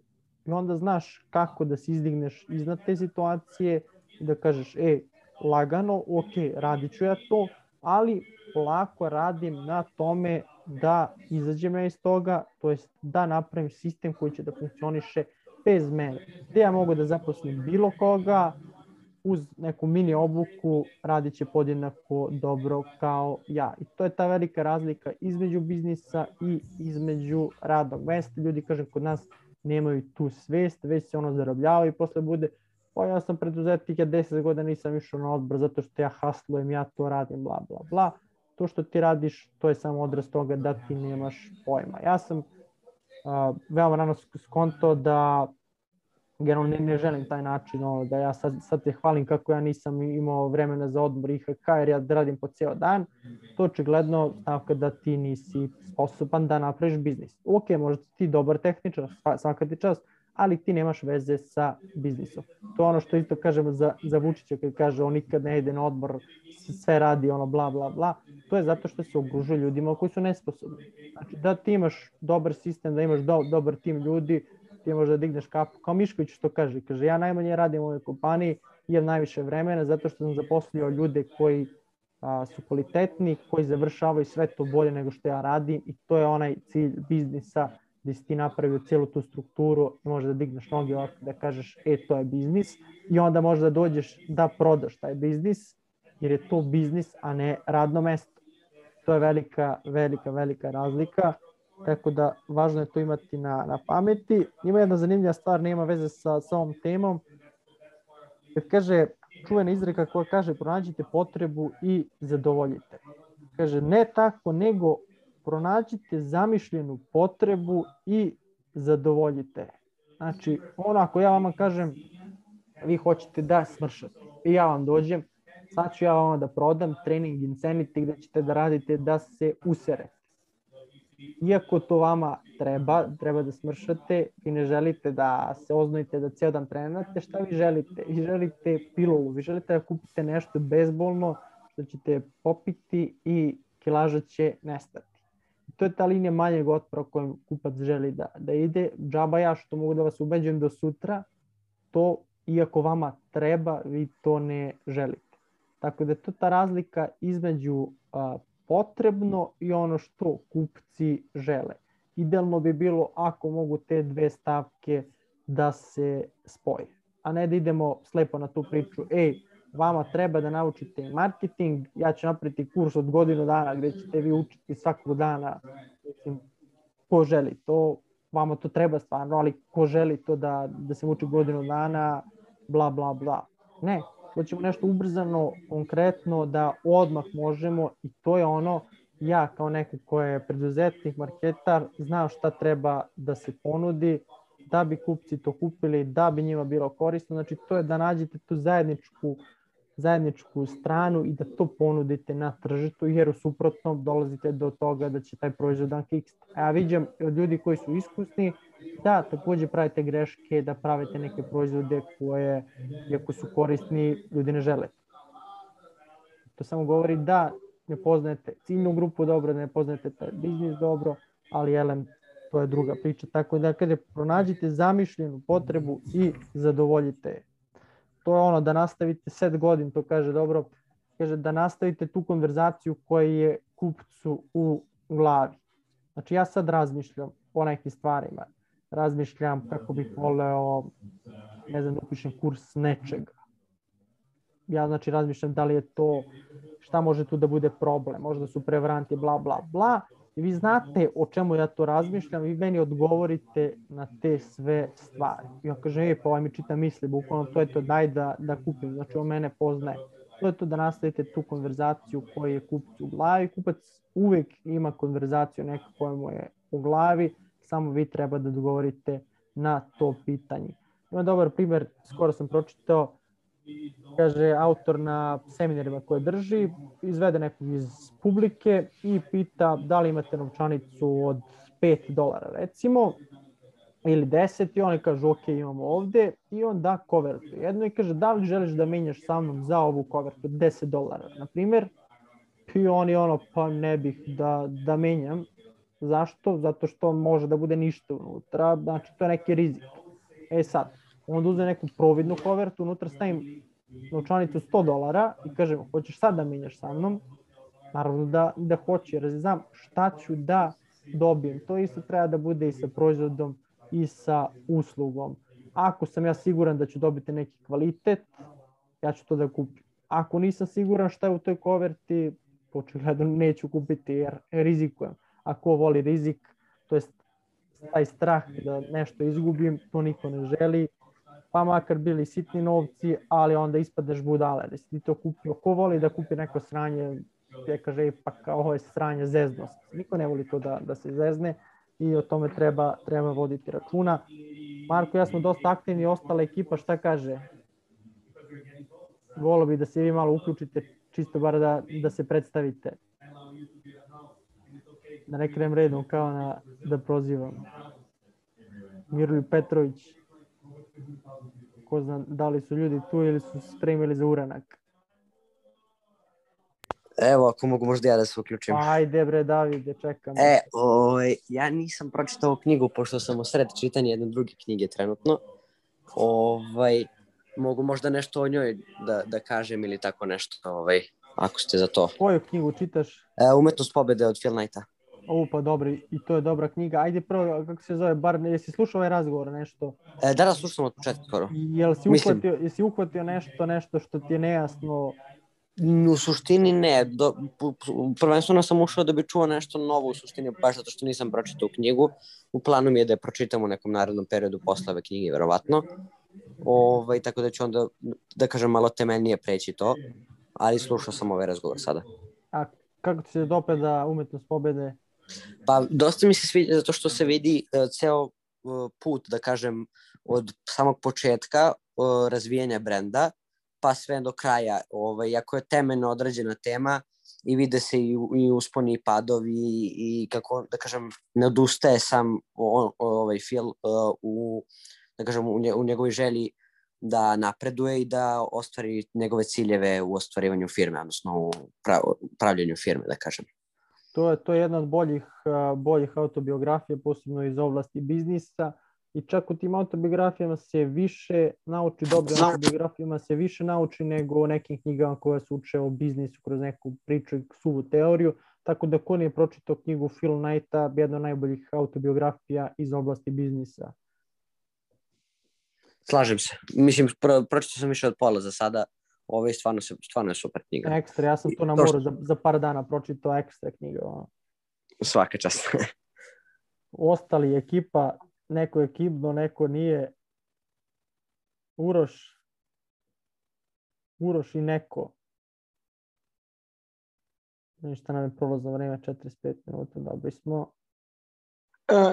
i onda znaš kako da se izdigneš iznad te situacije i da kažeš, e, lagano, ok, radit ću ja to, ali polako radim na tome da izađem ja iz toga, to jest da napravim sistem koji će da funkcioniše bez mene. Gde ja mogu da zaposlim bilo koga, uz neku mini obuku radit će podjednako dobro kao ja. I to je ta velika razlika između biznisa i između radnog mesta. Ljudi, kažem, kod nas nemaju tu svest, već se ono zarobljavaju i posle bude pa ja sam preduzetnik, ja 10 godina nisam išao na odbor zato što ja haslujem, ja to radim, bla, bla, bla. To što ti radiš, to je samo odraz toga da ti nemaš pojma. Ja sam uh, veoma rano skonto da generalno ne, ne želim taj način, ono, da ja sad, sad te hvalim kako ja nisam imao vremena za odmor IHK jer ja radim po ceo dan, to očigledno stavka da ti nisi sposoban da napraviš biznis. Ok, možda ti dobar tehničar, svaka ti čast, ali ti nemaš veze sa biznisom. To je ono što isto kažemo za, za Vučića kad kaže on nikad ne ide na odmor, sve radi ono bla bla bla. To je zato što se ogružuje ljudima koji su nesposobni. Znači da ti imaš dobar sistem, da imaš do, dobar tim ljudi, ti možda digneš kapu. Kao Mišković što kaže, kaže ja najmanje radim u ovoj kompaniji, imam najviše vremena zato što sam zaposlio ljude koji a, su kvalitetni, koji završavaju sve to bolje nego što ja radim i to je onaj cilj biznisa gde si ti napravio celu tu strukturu i možeš da digneš noge ovako da kažeš e to je biznis i onda možeš da dođeš da prodaš taj biznis jer je to biznis a ne radno mesto. To je velika, velika, velika razlika. Tako da važno je to imati na, na pameti. Ima jedna zanimljiva stvar, nema veze sa, sa ovom temom. Kad kaže čuvena izreka koja kaže pronađite potrebu i zadovoljite. Kaže ne tako, nego pronađite zamišljenu potrebu i zadovoljite. Znači, ono ako ja vama kažem, vi hoćete da smršate i ja vam dođem, sad ću ja vama da prodam trening Insanity gde ćete da radite da se userete. Iako to vama treba, treba da smršate i ne želite da se oznojite da ceo dan trenirate, šta vi želite? Vi želite pilulu, vi želite da kupite nešto bezbolno što ćete popiti i kilaža će nestati to je ta linija manjeg otpora kojem kupac želi da, da ide. Džaba ja što mogu da vas ubeđujem do sutra, to iako vama treba, vi to ne želite. Tako da je to ta razlika između a, potrebno i ono što kupci žele. Idealno bi bilo ako mogu te dve stavke da se spoje, a ne da idemo slepo na tu priču, ej, vama treba da naučite marketing, ja ću napraviti kurs od godinu dana gde ćete vi učiti svakog dana, mislim, ko želi to, vama to treba stvarno, ali ko želi to da, da se uči godinu dana, bla, bla, bla. Ne, hoćemo nešto ubrzano, konkretno, da odmah možemo i to je ono, ja kao neko ko je preduzetnik, marketar, znao šta treba da se ponudi, da bi kupci to kupili, da bi njima bilo korisno. Znači, to je da nađete tu zajedničku zajedničku stranu i da to ponudite na tržištu, jer u suprotnom dolazite do toga da će taj proizvod da kickst. A ja vidim od ljudi koji su iskusni da takođe pravite greške, da pravite neke proizvode koje, iako su korisni, ljudi ne žele. To samo govori da ne poznajete ciljnu grupu dobro, da ne poznajete taj biznis dobro, ali elem, to je druga priča. Tako da kada pronađite zamišljenu potrebu i zadovoljite je to je ono da nastavite set godin, to kaže dobro, kaže da nastavite tu konverzaciju koja je kupcu u glavi. Znači ja sad razmišljam o nekim stvarima, razmišljam kako bih voleo, ne znam, da upišem kurs nečega. Ja znači razmišljam da li je to, šta može tu da bude problem, možda su prevaranti, bla, bla, bla, I vi znate o čemu ja to razmišljam, vi meni odgovorite na te sve stvari. Ja kažem, je, pa ovaj mi čita misli, bukvalno to je to, daj da, da kupim, znači on mene poznaje. To je to da nastavite tu konverzaciju koja je kupac u glavi. Kupac uvek ima konverzaciju neka koja mu je u glavi, samo vi treba da odgovorite na to pitanje. Ima dobar primer, skoro sam pročitao, kaže autor na seminarima koje drži, izvede nekog iz publike i pita da li imate novčanicu od 5 dolara recimo, ili 10 i oni kažu ok imamo ovde i on da kovertu jedno i kaže da li želiš da menjaš sa mnom za ovu kovertu 10 dolara na primer? I oni ono pa ne bih da, da menjam. Zašto? zato što može da bude ništa unutra znači to je neki rizik. E sad onda uzme neku providnu kovertu, unutra stavim novčanicu 100 dolara i kažem, hoćeš sad da menjaš sa mnom? Naravno da, da hoće, jer znam šta ću da dobijem. To isto treba da bude i sa proizvodom i sa uslugom. Ako sam ja siguran da ću dobiti neki kvalitet, ja ću to da kupim. Ako nisam siguran šta je u toj koverti, očigledno neću kupiti jer rizikujem. Ako voli rizik, to je taj strah da nešto izgubim, to niko ne želi pa makar bili sitni novci, ali onda ispadeš budale, da si ti to kupio. Ko voli da kupi neko sranje, je kaže, pa kao ovo je sranje zeznost. Niko ne voli to da, da se zezne i o tome treba, treba voditi računa. Marko ja smo dosta aktivni, ostala ekipa šta kaže? Volo bi da se vi malo uključite, čisto bar da, da se predstavite. Da ne krem redom kao na, da prozivam. Mirolju Petrović. Ko zna da li su ljudi tu ili su se spremili za uranak. Evo, ako mogu možda ja da se uključim. Ajde bre Davide, čekam. E, ovaj, ja nisam pročitao knjigu, pošto sam u sred čitanja jedne druge knjige trenutno. Ovaj, mogu možda nešto o njoj da, da kažem ili tako nešto, ovaj, ako ste za to. Koju knjigu čitaš? E, Umetnost pobede od Phil Knighta. O, pa dobro, i to je dobra knjiga. Ajde prvo, kako se zove, bar, jesi slušao ovaj razgovor, nešto? E, da, da, slušam od početka skoro. Jel si Mislim- uhvatio, jesi uhvatio nešto, nešto što ti je nejasno? U suštini ne, do, prvenstveno sam ušao da bi čuo nešto novo u suštini, baš zato što nisam pročitao knjigu. U planu mi je da je pročitam u nekom narednom periodu posle ove knjige, verovatno. Ovaj, tako da ću onda, da kažem, malo temeljnije preći to, ali slušao sam ovaj razgovor sada. A kako ti se dopada umetnost pobede? Pa dosta mi se sviđa zato što se vidi uh, ceo uh, put, da kažem, od samog početka uh, razvijanja brenda, pa sve do kraja. Ovaj, ako je temeljno određena tema i vide se i, i usponi i padovi i, i kako, da kažem, ne odustaje sam o, o, ovaj Phil uh, u, da kažem, u, nje, u njegovoj želji da napreduje i da ostvari njegove ciljeve u ostvarivanju firme, odnosno u prav, pravljenju firme, da kažem. To je, to je jedna od boljih, boljih autobiografija, posebno iz oblasti biznisa. I čak u tim autobiografijama se više nauči, Zna- autobiografijama se više nauči nego u nekim knjigama koje se uče o biznisu kroz neku priču i suvu teoriju. Tako da ko nije pročitao knjigu Phil Knighta, jedna od najboljih autobiografija iz oblasti biznisa. Slažem se. Mislim, pro, pročitao sam više od pola za sada. Ovo je stvarno, se- stvarno je super knjiga. Ekstra, ja sam to na moru za, za par dana pročitao ekstra knjiga. Svaka čast. [laughs] ostali ekipa, neko je ekipno, neko nije. Uroš, Uroš i neko. Ništa nam je prolazno vreme, 45 minuta, dobri smo. E,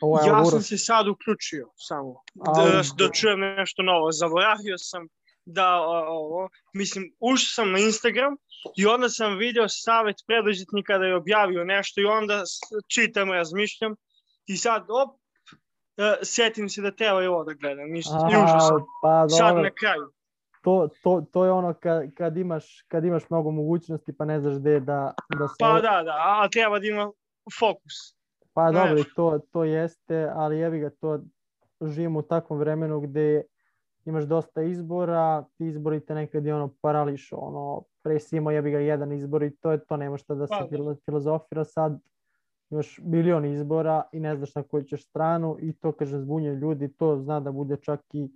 Ovo je ja sam Uroš. se sad uključio samo, da, da čujem nešto novo. Zaboravio sam da ovo, mislim, ušao sam na Instagram i onda sam video savet preduzetnika da je objavio nešto i onda čitam, razmišljam i sad op, e, setim se da treba i ovo da gledam. I, i ušao sam. pa Sad dobro, na kraju. to, to, to je ono kad, kad, imaš, kad imaš mnogo mogućnosti pa ne znaš gde da, da se... Pa da, da, a treba da ima fokus. Pa dobro, to, to jeste, ali jebi ga to, živimo u takvom vremenu gde imaš dosta izbora, ti izbori te nekad i ono parališu, ono, pre si imao jebi ga jedan izbor i to je to, nema šta da se Pa da. filo- filozofira sad, imaš milion izbora i ne znaš na koju ćeš stranu i to kaže zbunjuje ljudi, to zna da bude čak i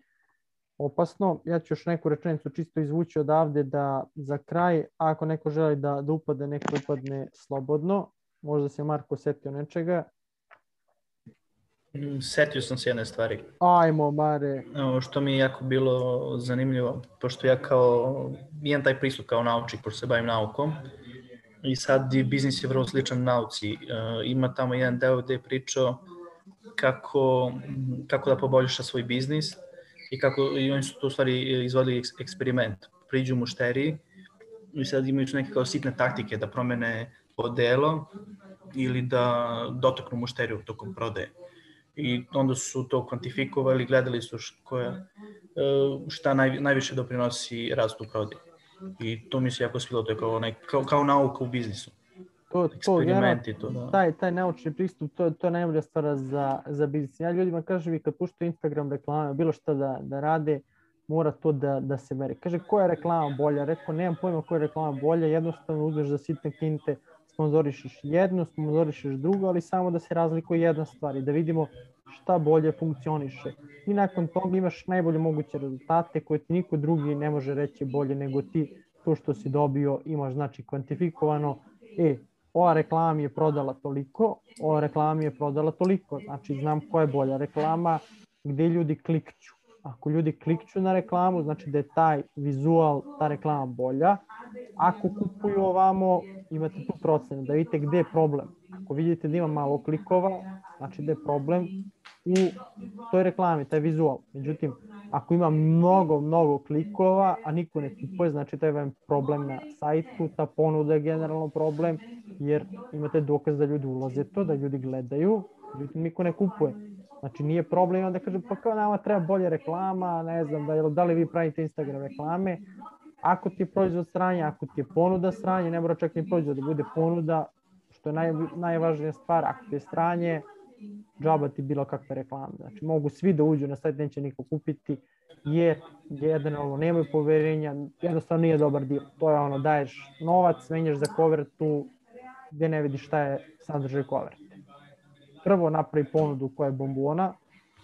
opasno. Ja ću još neku rečenicu čisto izvući odavde da za kraj, ako neko želi da, da upadne, neko upadne slobodno. Možda se Marko setio nečega. Mm, Setio sam se jedne stvari. Ajmo, Mare. Što mi je jako bilo zanimljivo, pošto ja kao, imam taj pristup kao naučnik, pošto se bavim naukom, i sad i biznis je vrlo sličan nauci. E, ima tamo jedan deo gde je pričao kako, kako da poboljša svoj biznis i kako i oni su to u stvari izvodili eks- eksperiment. Priđu mušteriji i sad imaju tu neke kao sitne taktike da promene odelo ili da dotaknu mušteriju tokom prodaje i onda su to kvantifikovali, gledali su koja, e, šta naj, najviše doprinosi rastu prodaje. I to mi se jako svidilo, to je kao, nek, kao, kao nauka u biznisu. To, to Eksperimenti, to da. taj, taj naučni pristup, to, to je najbolja stvar za, za biznis. Ja ljudima kažem i kad puštaju Instagram reklame, bilo šta da, da rade, mora to da, da se meri. Kaže, koja je reklama bolja? Rekao, nemam pojma koja je reklama bolja, jednostavno uzmeš za sitne kinte, sponzorišeš jednu, sponzorišeš drugu, ali samo da se razlikuje jedna stvar i da vidimo šta bolje funkcioniše. I nakon toga imaš najbolje moguće rezultate koje ti niko drugi ne može reći bolje nego ti. To što si dobio imaš znači kvantifikovano, e, ova reklama je prodala toliko, ova reklama je prodala toliko. Znači znam koja je bolja reklama, gde ljudi klikću. Ako ljudi klikću na reklamu, znači da je taj vizual, ta reklama bolja. Ako kupuju ovamo, imate tu procenu da vidite gde je problem. Ako vidite da ima malo klikova, znači da je problem u toj reklami, taj vizual. Međutim, ako ima mnogo, mnogo klikova, a niko ne kupuje, znači to je problem na sajtu, ta ponuda je generalno problem, jer imate dokaz da ljudi ulaze to, da ljudi gledaju, međutim niko ne kupuje. Znači nije problem onda kaže pa kao nama treba bolje reklama, ne znam da, da li vi pravite Instagram reklame, ako ti je proizvod stranje, ako ti je ponuda stranje, ne mora čak ni proizvod da bude ponuda, što je naj, najvažnija stvar, ako ti je stranje, džaba ti bilo kakve reklame. Znači mogu svi da uđu na sajt, neće niko kupiti, jer generalno nemaju poverenja, jednostavno nije dobar dio. To je ono, daješ novac, menjaš za kovertu, gde ne vidiš šta je sadržaj koverte. Prvo napravi ponudu koja je bombona,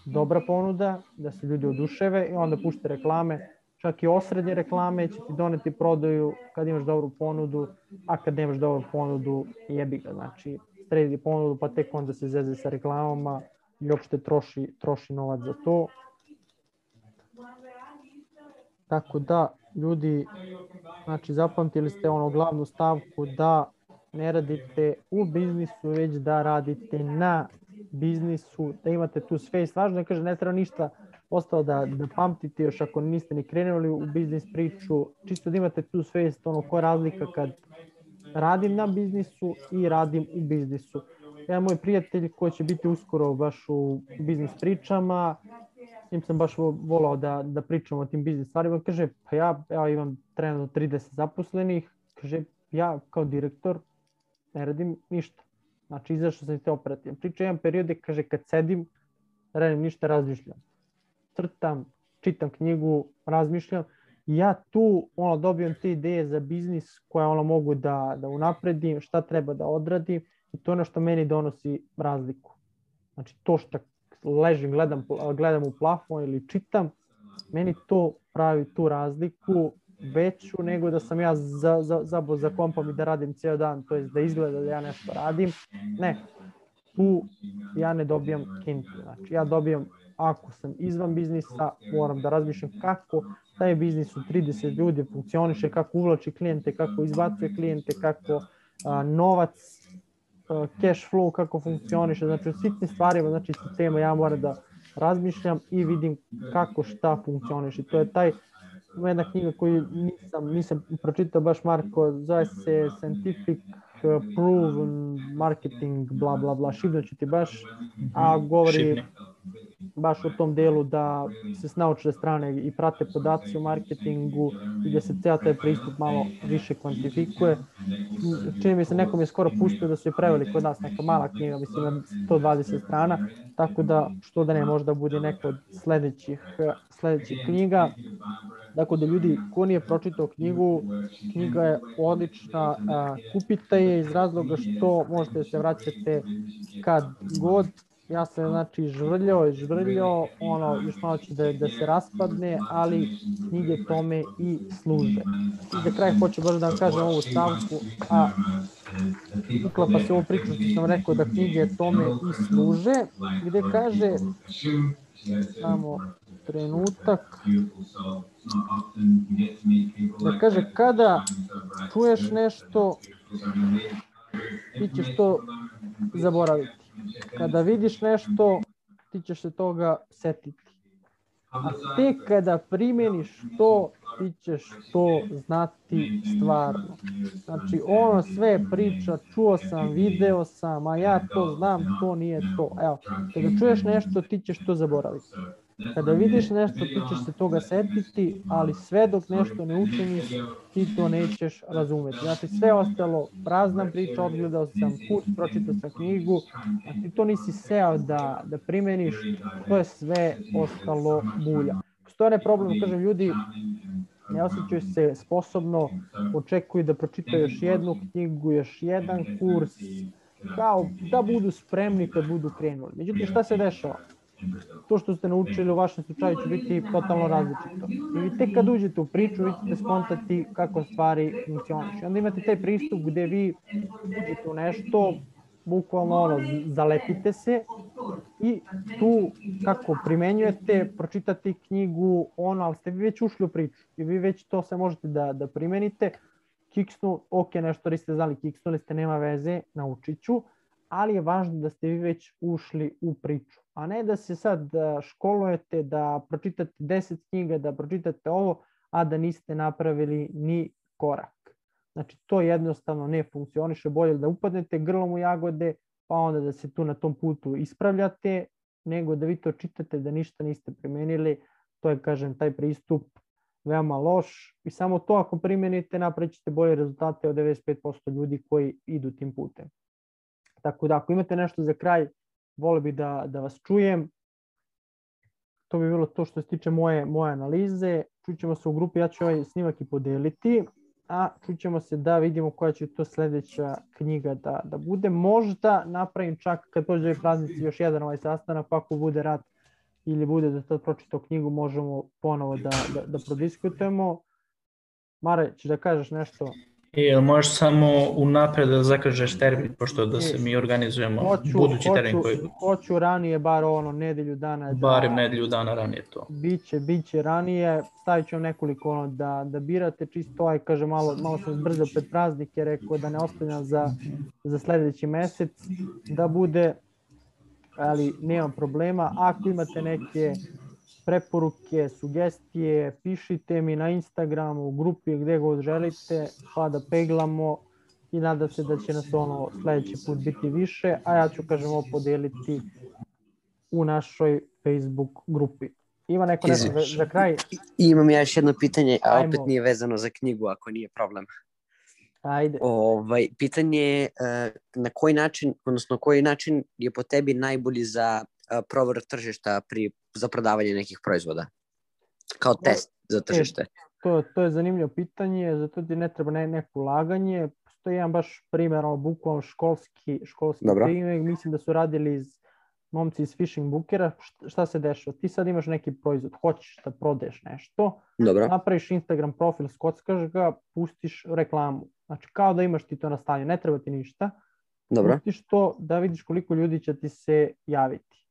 dobra ponuda, da se ljudi oduševe i onda pušte reklame, čak i osrednje reklame će ti doneti prodaju kad imaš dobru ponudu, a kad nemaš dobru ponudu jebi ga, znači sredi ponudu pa tek onda se zeze sa reklamama i uopšte troši, troši novac za to. Tako da, ljudi, znači zapamtili ste ono glavnu stavku da ne radite u biznisu, već da radite na biznisu, da imate tu sve. Važno je, kaže, ne treba ništa ostalo da, da pamtite još ako niste ni krenuli u biznis priču, čisto da imate tu svest, ono, koja razlika kad radim na biznisu i radim u biznisu. Jedan moj prijatelj koji će biti uskoro baš u biznis pričama, s njim sam baš volao da, da pričam o tim biznis stvarima, kaže, pa ja, ja imam trenutno 30 zaposlenih, kaže, ja kao direktor ne radim ništa. Znači, izašao sam iz te operativne. Priča jedan periode, kaže, kad sedim, radim ništa, razmišljam crtam, čitam knjigu, razmišljam. Ja tu ono, dobijem te ideje za biznis koje ono mogu da, da unapredim, šta treba da odradim i to je ono što meni donosi razliku. Znači to što ležim, gledam, gledam u plafon ili čitam, meni to pravi tu razliku veću nego da sam ja za, za, za, za kompom i da radim ceo dan, to jest da izgleda da ja nešto radim. Ne, tu ja ne dobijam kintu. Znači ja dobijam ako sam izvan biznisa, moram da razmišljam kako taj biznis u 30 ljudi funkcioniše, kako uvlači klijente, kako izbacuje klijente, kako a, novac, a, cash flow, kako funkcioniše, znači u sitnim stvarima, znači sistema ja moram da razmišljam i vidim kako šta funkcioniše. To je taj jedna knjiga koju nisam, nisam pročitao baš Marko, zove se Scientific Proven Marketing, bla bla bla, šibno ti baš, a govori Šibni baš u tom delu da se s naučne strane i prate podaci u marketingu i da se ceo taj pristup malo više kvantifikuje. Čini mi se nekom je skoro pustio da su je preveli kod nas neka mala knjiga, mislim na 120 strana, tako da što da ne možda bude neka od sledećih, sledećih knjiga. Dakle, da ljudi, ko nije pročitao knjigu, knjiga je odlična, kupite je iz razloga što možete da se vraćate kad god, ja sam znači žvrljao i žvrljao, ono, još malo će da, da se raspadne, ali knjige tome i služe. I za kraj hoću baš da vam kažem ovu stavku, a uklapa se ovo priču što sam rekao da knjige tome i služe, gde kaže, samo trenutak, da kaže kada čuješ nešto, ti ćeš to zaboraviti Kada vidiš nešto, ti ćeš se toga setiti. A tek kada primjeniš to, ti ćeš to znati stvarno. Znači, ono sve priča, čuo sam, video sam, a ja to znam, to nije to. Evo, kada čuješ nešto, ti ćeš to zaboraviti. Kada vidiš nešto, ti ćeš se toga setiti, ali sve dok nešto ne učiniš, ti to nećeš razumeti. Znači sve ostalo, prazna priča, odgledao sam kurs, pročitao sam knjigu, a ti to nisi seo da, da primeniš, to je sve ostalo bulja. Postoje ne problem, kažem, ljudi ne osjećaju se sposobno, očekuju da pročitaju još jednu knjigu, još jedan kurs, kao da budu spremni kad budu krenuli. Međutim, šta se dešava? To što ste naučili u vašem slučaju će biti totalno različito. I tek kad uđete u priču, vi ćete skontati kako stvari funkcionišu. Onda imate taj pristup gde vi uđete u nešto, bukvalno ono, zalepite se i tu kako primenjujete, pročitate knjigu, ono, ali ste vi već ušli u priču i vi već to se možete da, da primenite. Kiksnu, ok, nešto niste znali, kiksnuli ste, nema veze, naučit ću, ali je važno da ste vi već ušli u priču, a ne da se sad da školujete, da pročitate 10 knjiga, da pročitate ovo, a da niste napravili ni korak. Znači, to jednostavno ne funkcioniše, bolje da upadnete grlom u jagode, pa onda da se tu na tom putu ispravljate, nego da vi to čitate, da ništa niste primenili, to je, kažem, taj pristup veoma loš i samo to ako primenite naprećete bolje rezultate od 95% ljudi koji idu tim putem. Tako da ako imate nešto za kraj, vole bi da, da vas čujem. To bi bilo to što se tiče moje, moje analize. Čućemo se u grupi, ja ću ovaj snimak i podeliti, a čućemo se da vidimo koja će to sledeća knjiga da, da bude. Možda napravim čak kad dođe ovaj praznici još jedan ovaj sastanak, pa ako bude rat ili bude da tad pročitao knjigu, možemo ponovo da, da, da prodiskutujemo. Mare, ćeš da kažeš nešto? Jel možeš samo unapred da zakažeš termin, pošto da se mi organizujemo Hoću, budući hoću, termin koji... hoću ranije, bar ono, nedelju dana. Da, Barem nedelju dana ranije to. Biće, biće ranije, stavit ću nekoliko ono da, da birate, čisto ovaj, kaže, malo, malo sam zbrzao pred praznike, rekao da ne ostavljam za, za sledeći mesec, da bude, ali nema problema. Ako imate neke preporuke, sugestije, pišite mi na Instagramu, u grupi, gde god želite, pa da peglamo i nadam se da će nas ono sledeći put biti više, a ja ću, kažem, ovo podeliti u našoj Facebook grupi. Ima neko nešto za, za kraj? I imam ja još jedno pitanje, a Ajmo. opet nije vezano za knjigu, ako nije problem. Ajde. Ovaj, pitanje je e, na koji način, odnosno koji način je po tebi najbolji za e, prover tržišta pri, za prodavanje nekih proizvoda? Kao test za tržište. To, to je zanimljivo pitanje, zato ti ne treba ne, neko ulaganje. Postoji jedan baš primjer, ono, bukvalno školski, školski primjer, mislim da su radili iz momci iz Fishing Bookera, šta, šta se dešava? Ti sad imaš neki proizvod, hoćeš da prodaješ nešto, Dobro, napraviš Instagram profil, skockaš ga, pustiš reklamu. Znači kao da imaš ti to na stanju, ne treba ti ništa. dobro, Pustiš to da vidiš koliko ljudi će ti se javiti.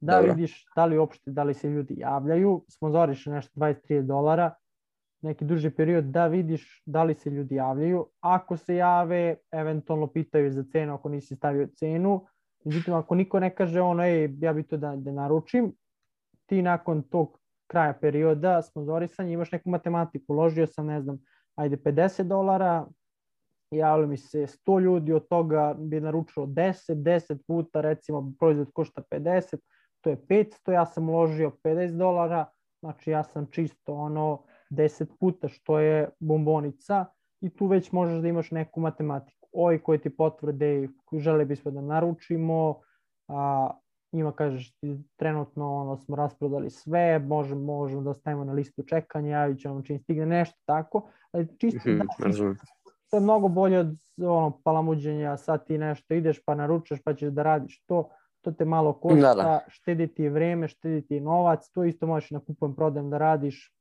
Da Dobro. vidiš da li uopšte, da li se ljudi javljaju, sponzoriš nešto 23 dolara, neki duži period da vidiš da li se ljudi javljaju. Ako se jave, eventualno pitaju za cenu ako nisi stavio cenu. Međutim, ako niko ne kaže ono, ej, ja bi to da, da naručim, ti nakon tog kraja perioda sponzorisanja imaš neku matematiku. Uložio sam, ne znam, ajde 50 dolara, javilo mi se 100 ljudi, od toga bi naručilo 10, 10 puta, recimo proizvod košta 50, to je 500, ja sam uložio 50 dolara, znači ja sam čisto ono 10 puta što je bombonica i tu već možeš da imaš neku matematiku. Ovi koji ti potvrde i žele bismo da naručimo, a, njima kažeš ti trenutno ono, smo rasprodali sve, možemo, možemo da stavimo na listu čekanja, javit ćemo čim stigne nešto tako, ali čisto mhm, da razumem. to je mnogo bolje od ono, palamuđenja, sad ti nešto ideš pa naručaš pa ćeš da radiš to, to te malo košta, Da, da. štedi ti vreme, štedi ti novac, to isto možeš na kupujem prodajem da radiš,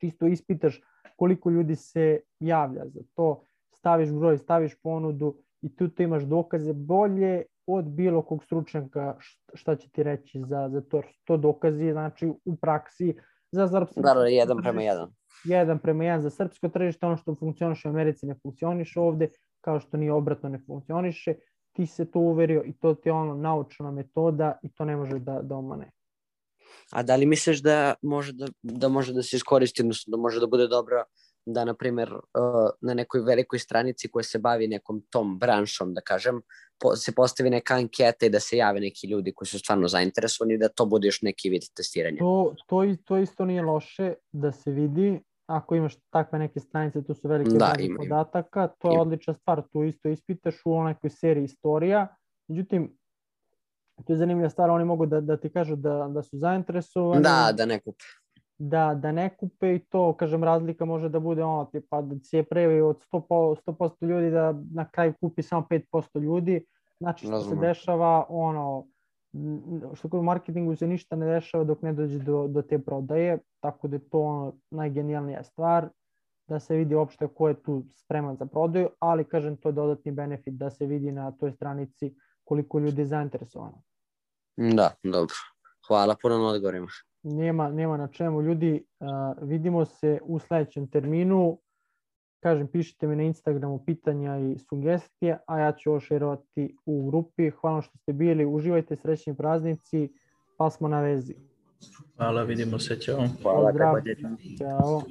čisto ispitaš koliko ljudi se javlja za to, staviš broj, staviš ponudu i tu tu imaš dokaze bolje od bilo kog stručnjaka šta će ti reći za, za to. To dokazi znači u praksi za srpsko Da, da, jedan prema jedan. jedan prema jedan za srpsko tržište, ono što funkcioniše u Americi ne funkcioniše ovde, kao što ni obratno ne funkcioniše, ti se to uverio i to ti je ono naučna metoda i to ne može da, da omane. A da li misliš da može da, da može da se iskoristi, odnosno da može da bude dobro da, na primjer, uh, na nekoj velikoj stranici koja se bavi nekom tom branšom, da kažem, po, se postavi neka anketa i da se jave neki ljudi koji su stvarno zainteresovani da to bude još neki vid testiranja. To, to, to isto nije loše da se vidi, ako imaš takve neke stranice, tu su velike Da, ima, podataka, to je Ima. odlična stvar, tu isto ispitaš u nekoj seriji istorija, međutim, to je zanimljiva stvar, oni mogu da, da ti kažu da, da su zainteresovani, Da, da ne kupe. da, da ne kupe i to, kažem, razlika može da bude ono, tipa da se previ od 100%, po- 100% ljudi da na kraju kupi samo 5% ljudi, znači što se Razumem. dešava, ono, što kod u marketingu se ništa ne dešava dok ne dođe do, do te prodaje, tako da je to ono, najgenijalnija stvar, da se vidi uopšte ko je tu spreman za prodaju, ali kažem, to je dodatni benefit da se vidi na toj stranici koliko ljudi je zainteresovano. Da, dobro. Hvala puno na odgovorima. Nema, nema na čemu. Ljudi, uh, vidimo se u sledećem terminu. Kažem, pišite mi na Instagramu pitanja i sugestije, a ja ću ovo šerovati u grupi. Hvala što ste bili, uživajte srećni praznici, pa smo na vezi. Hvala, vidimo se, ćao. Hvala, Pozdrav. kako Ćao.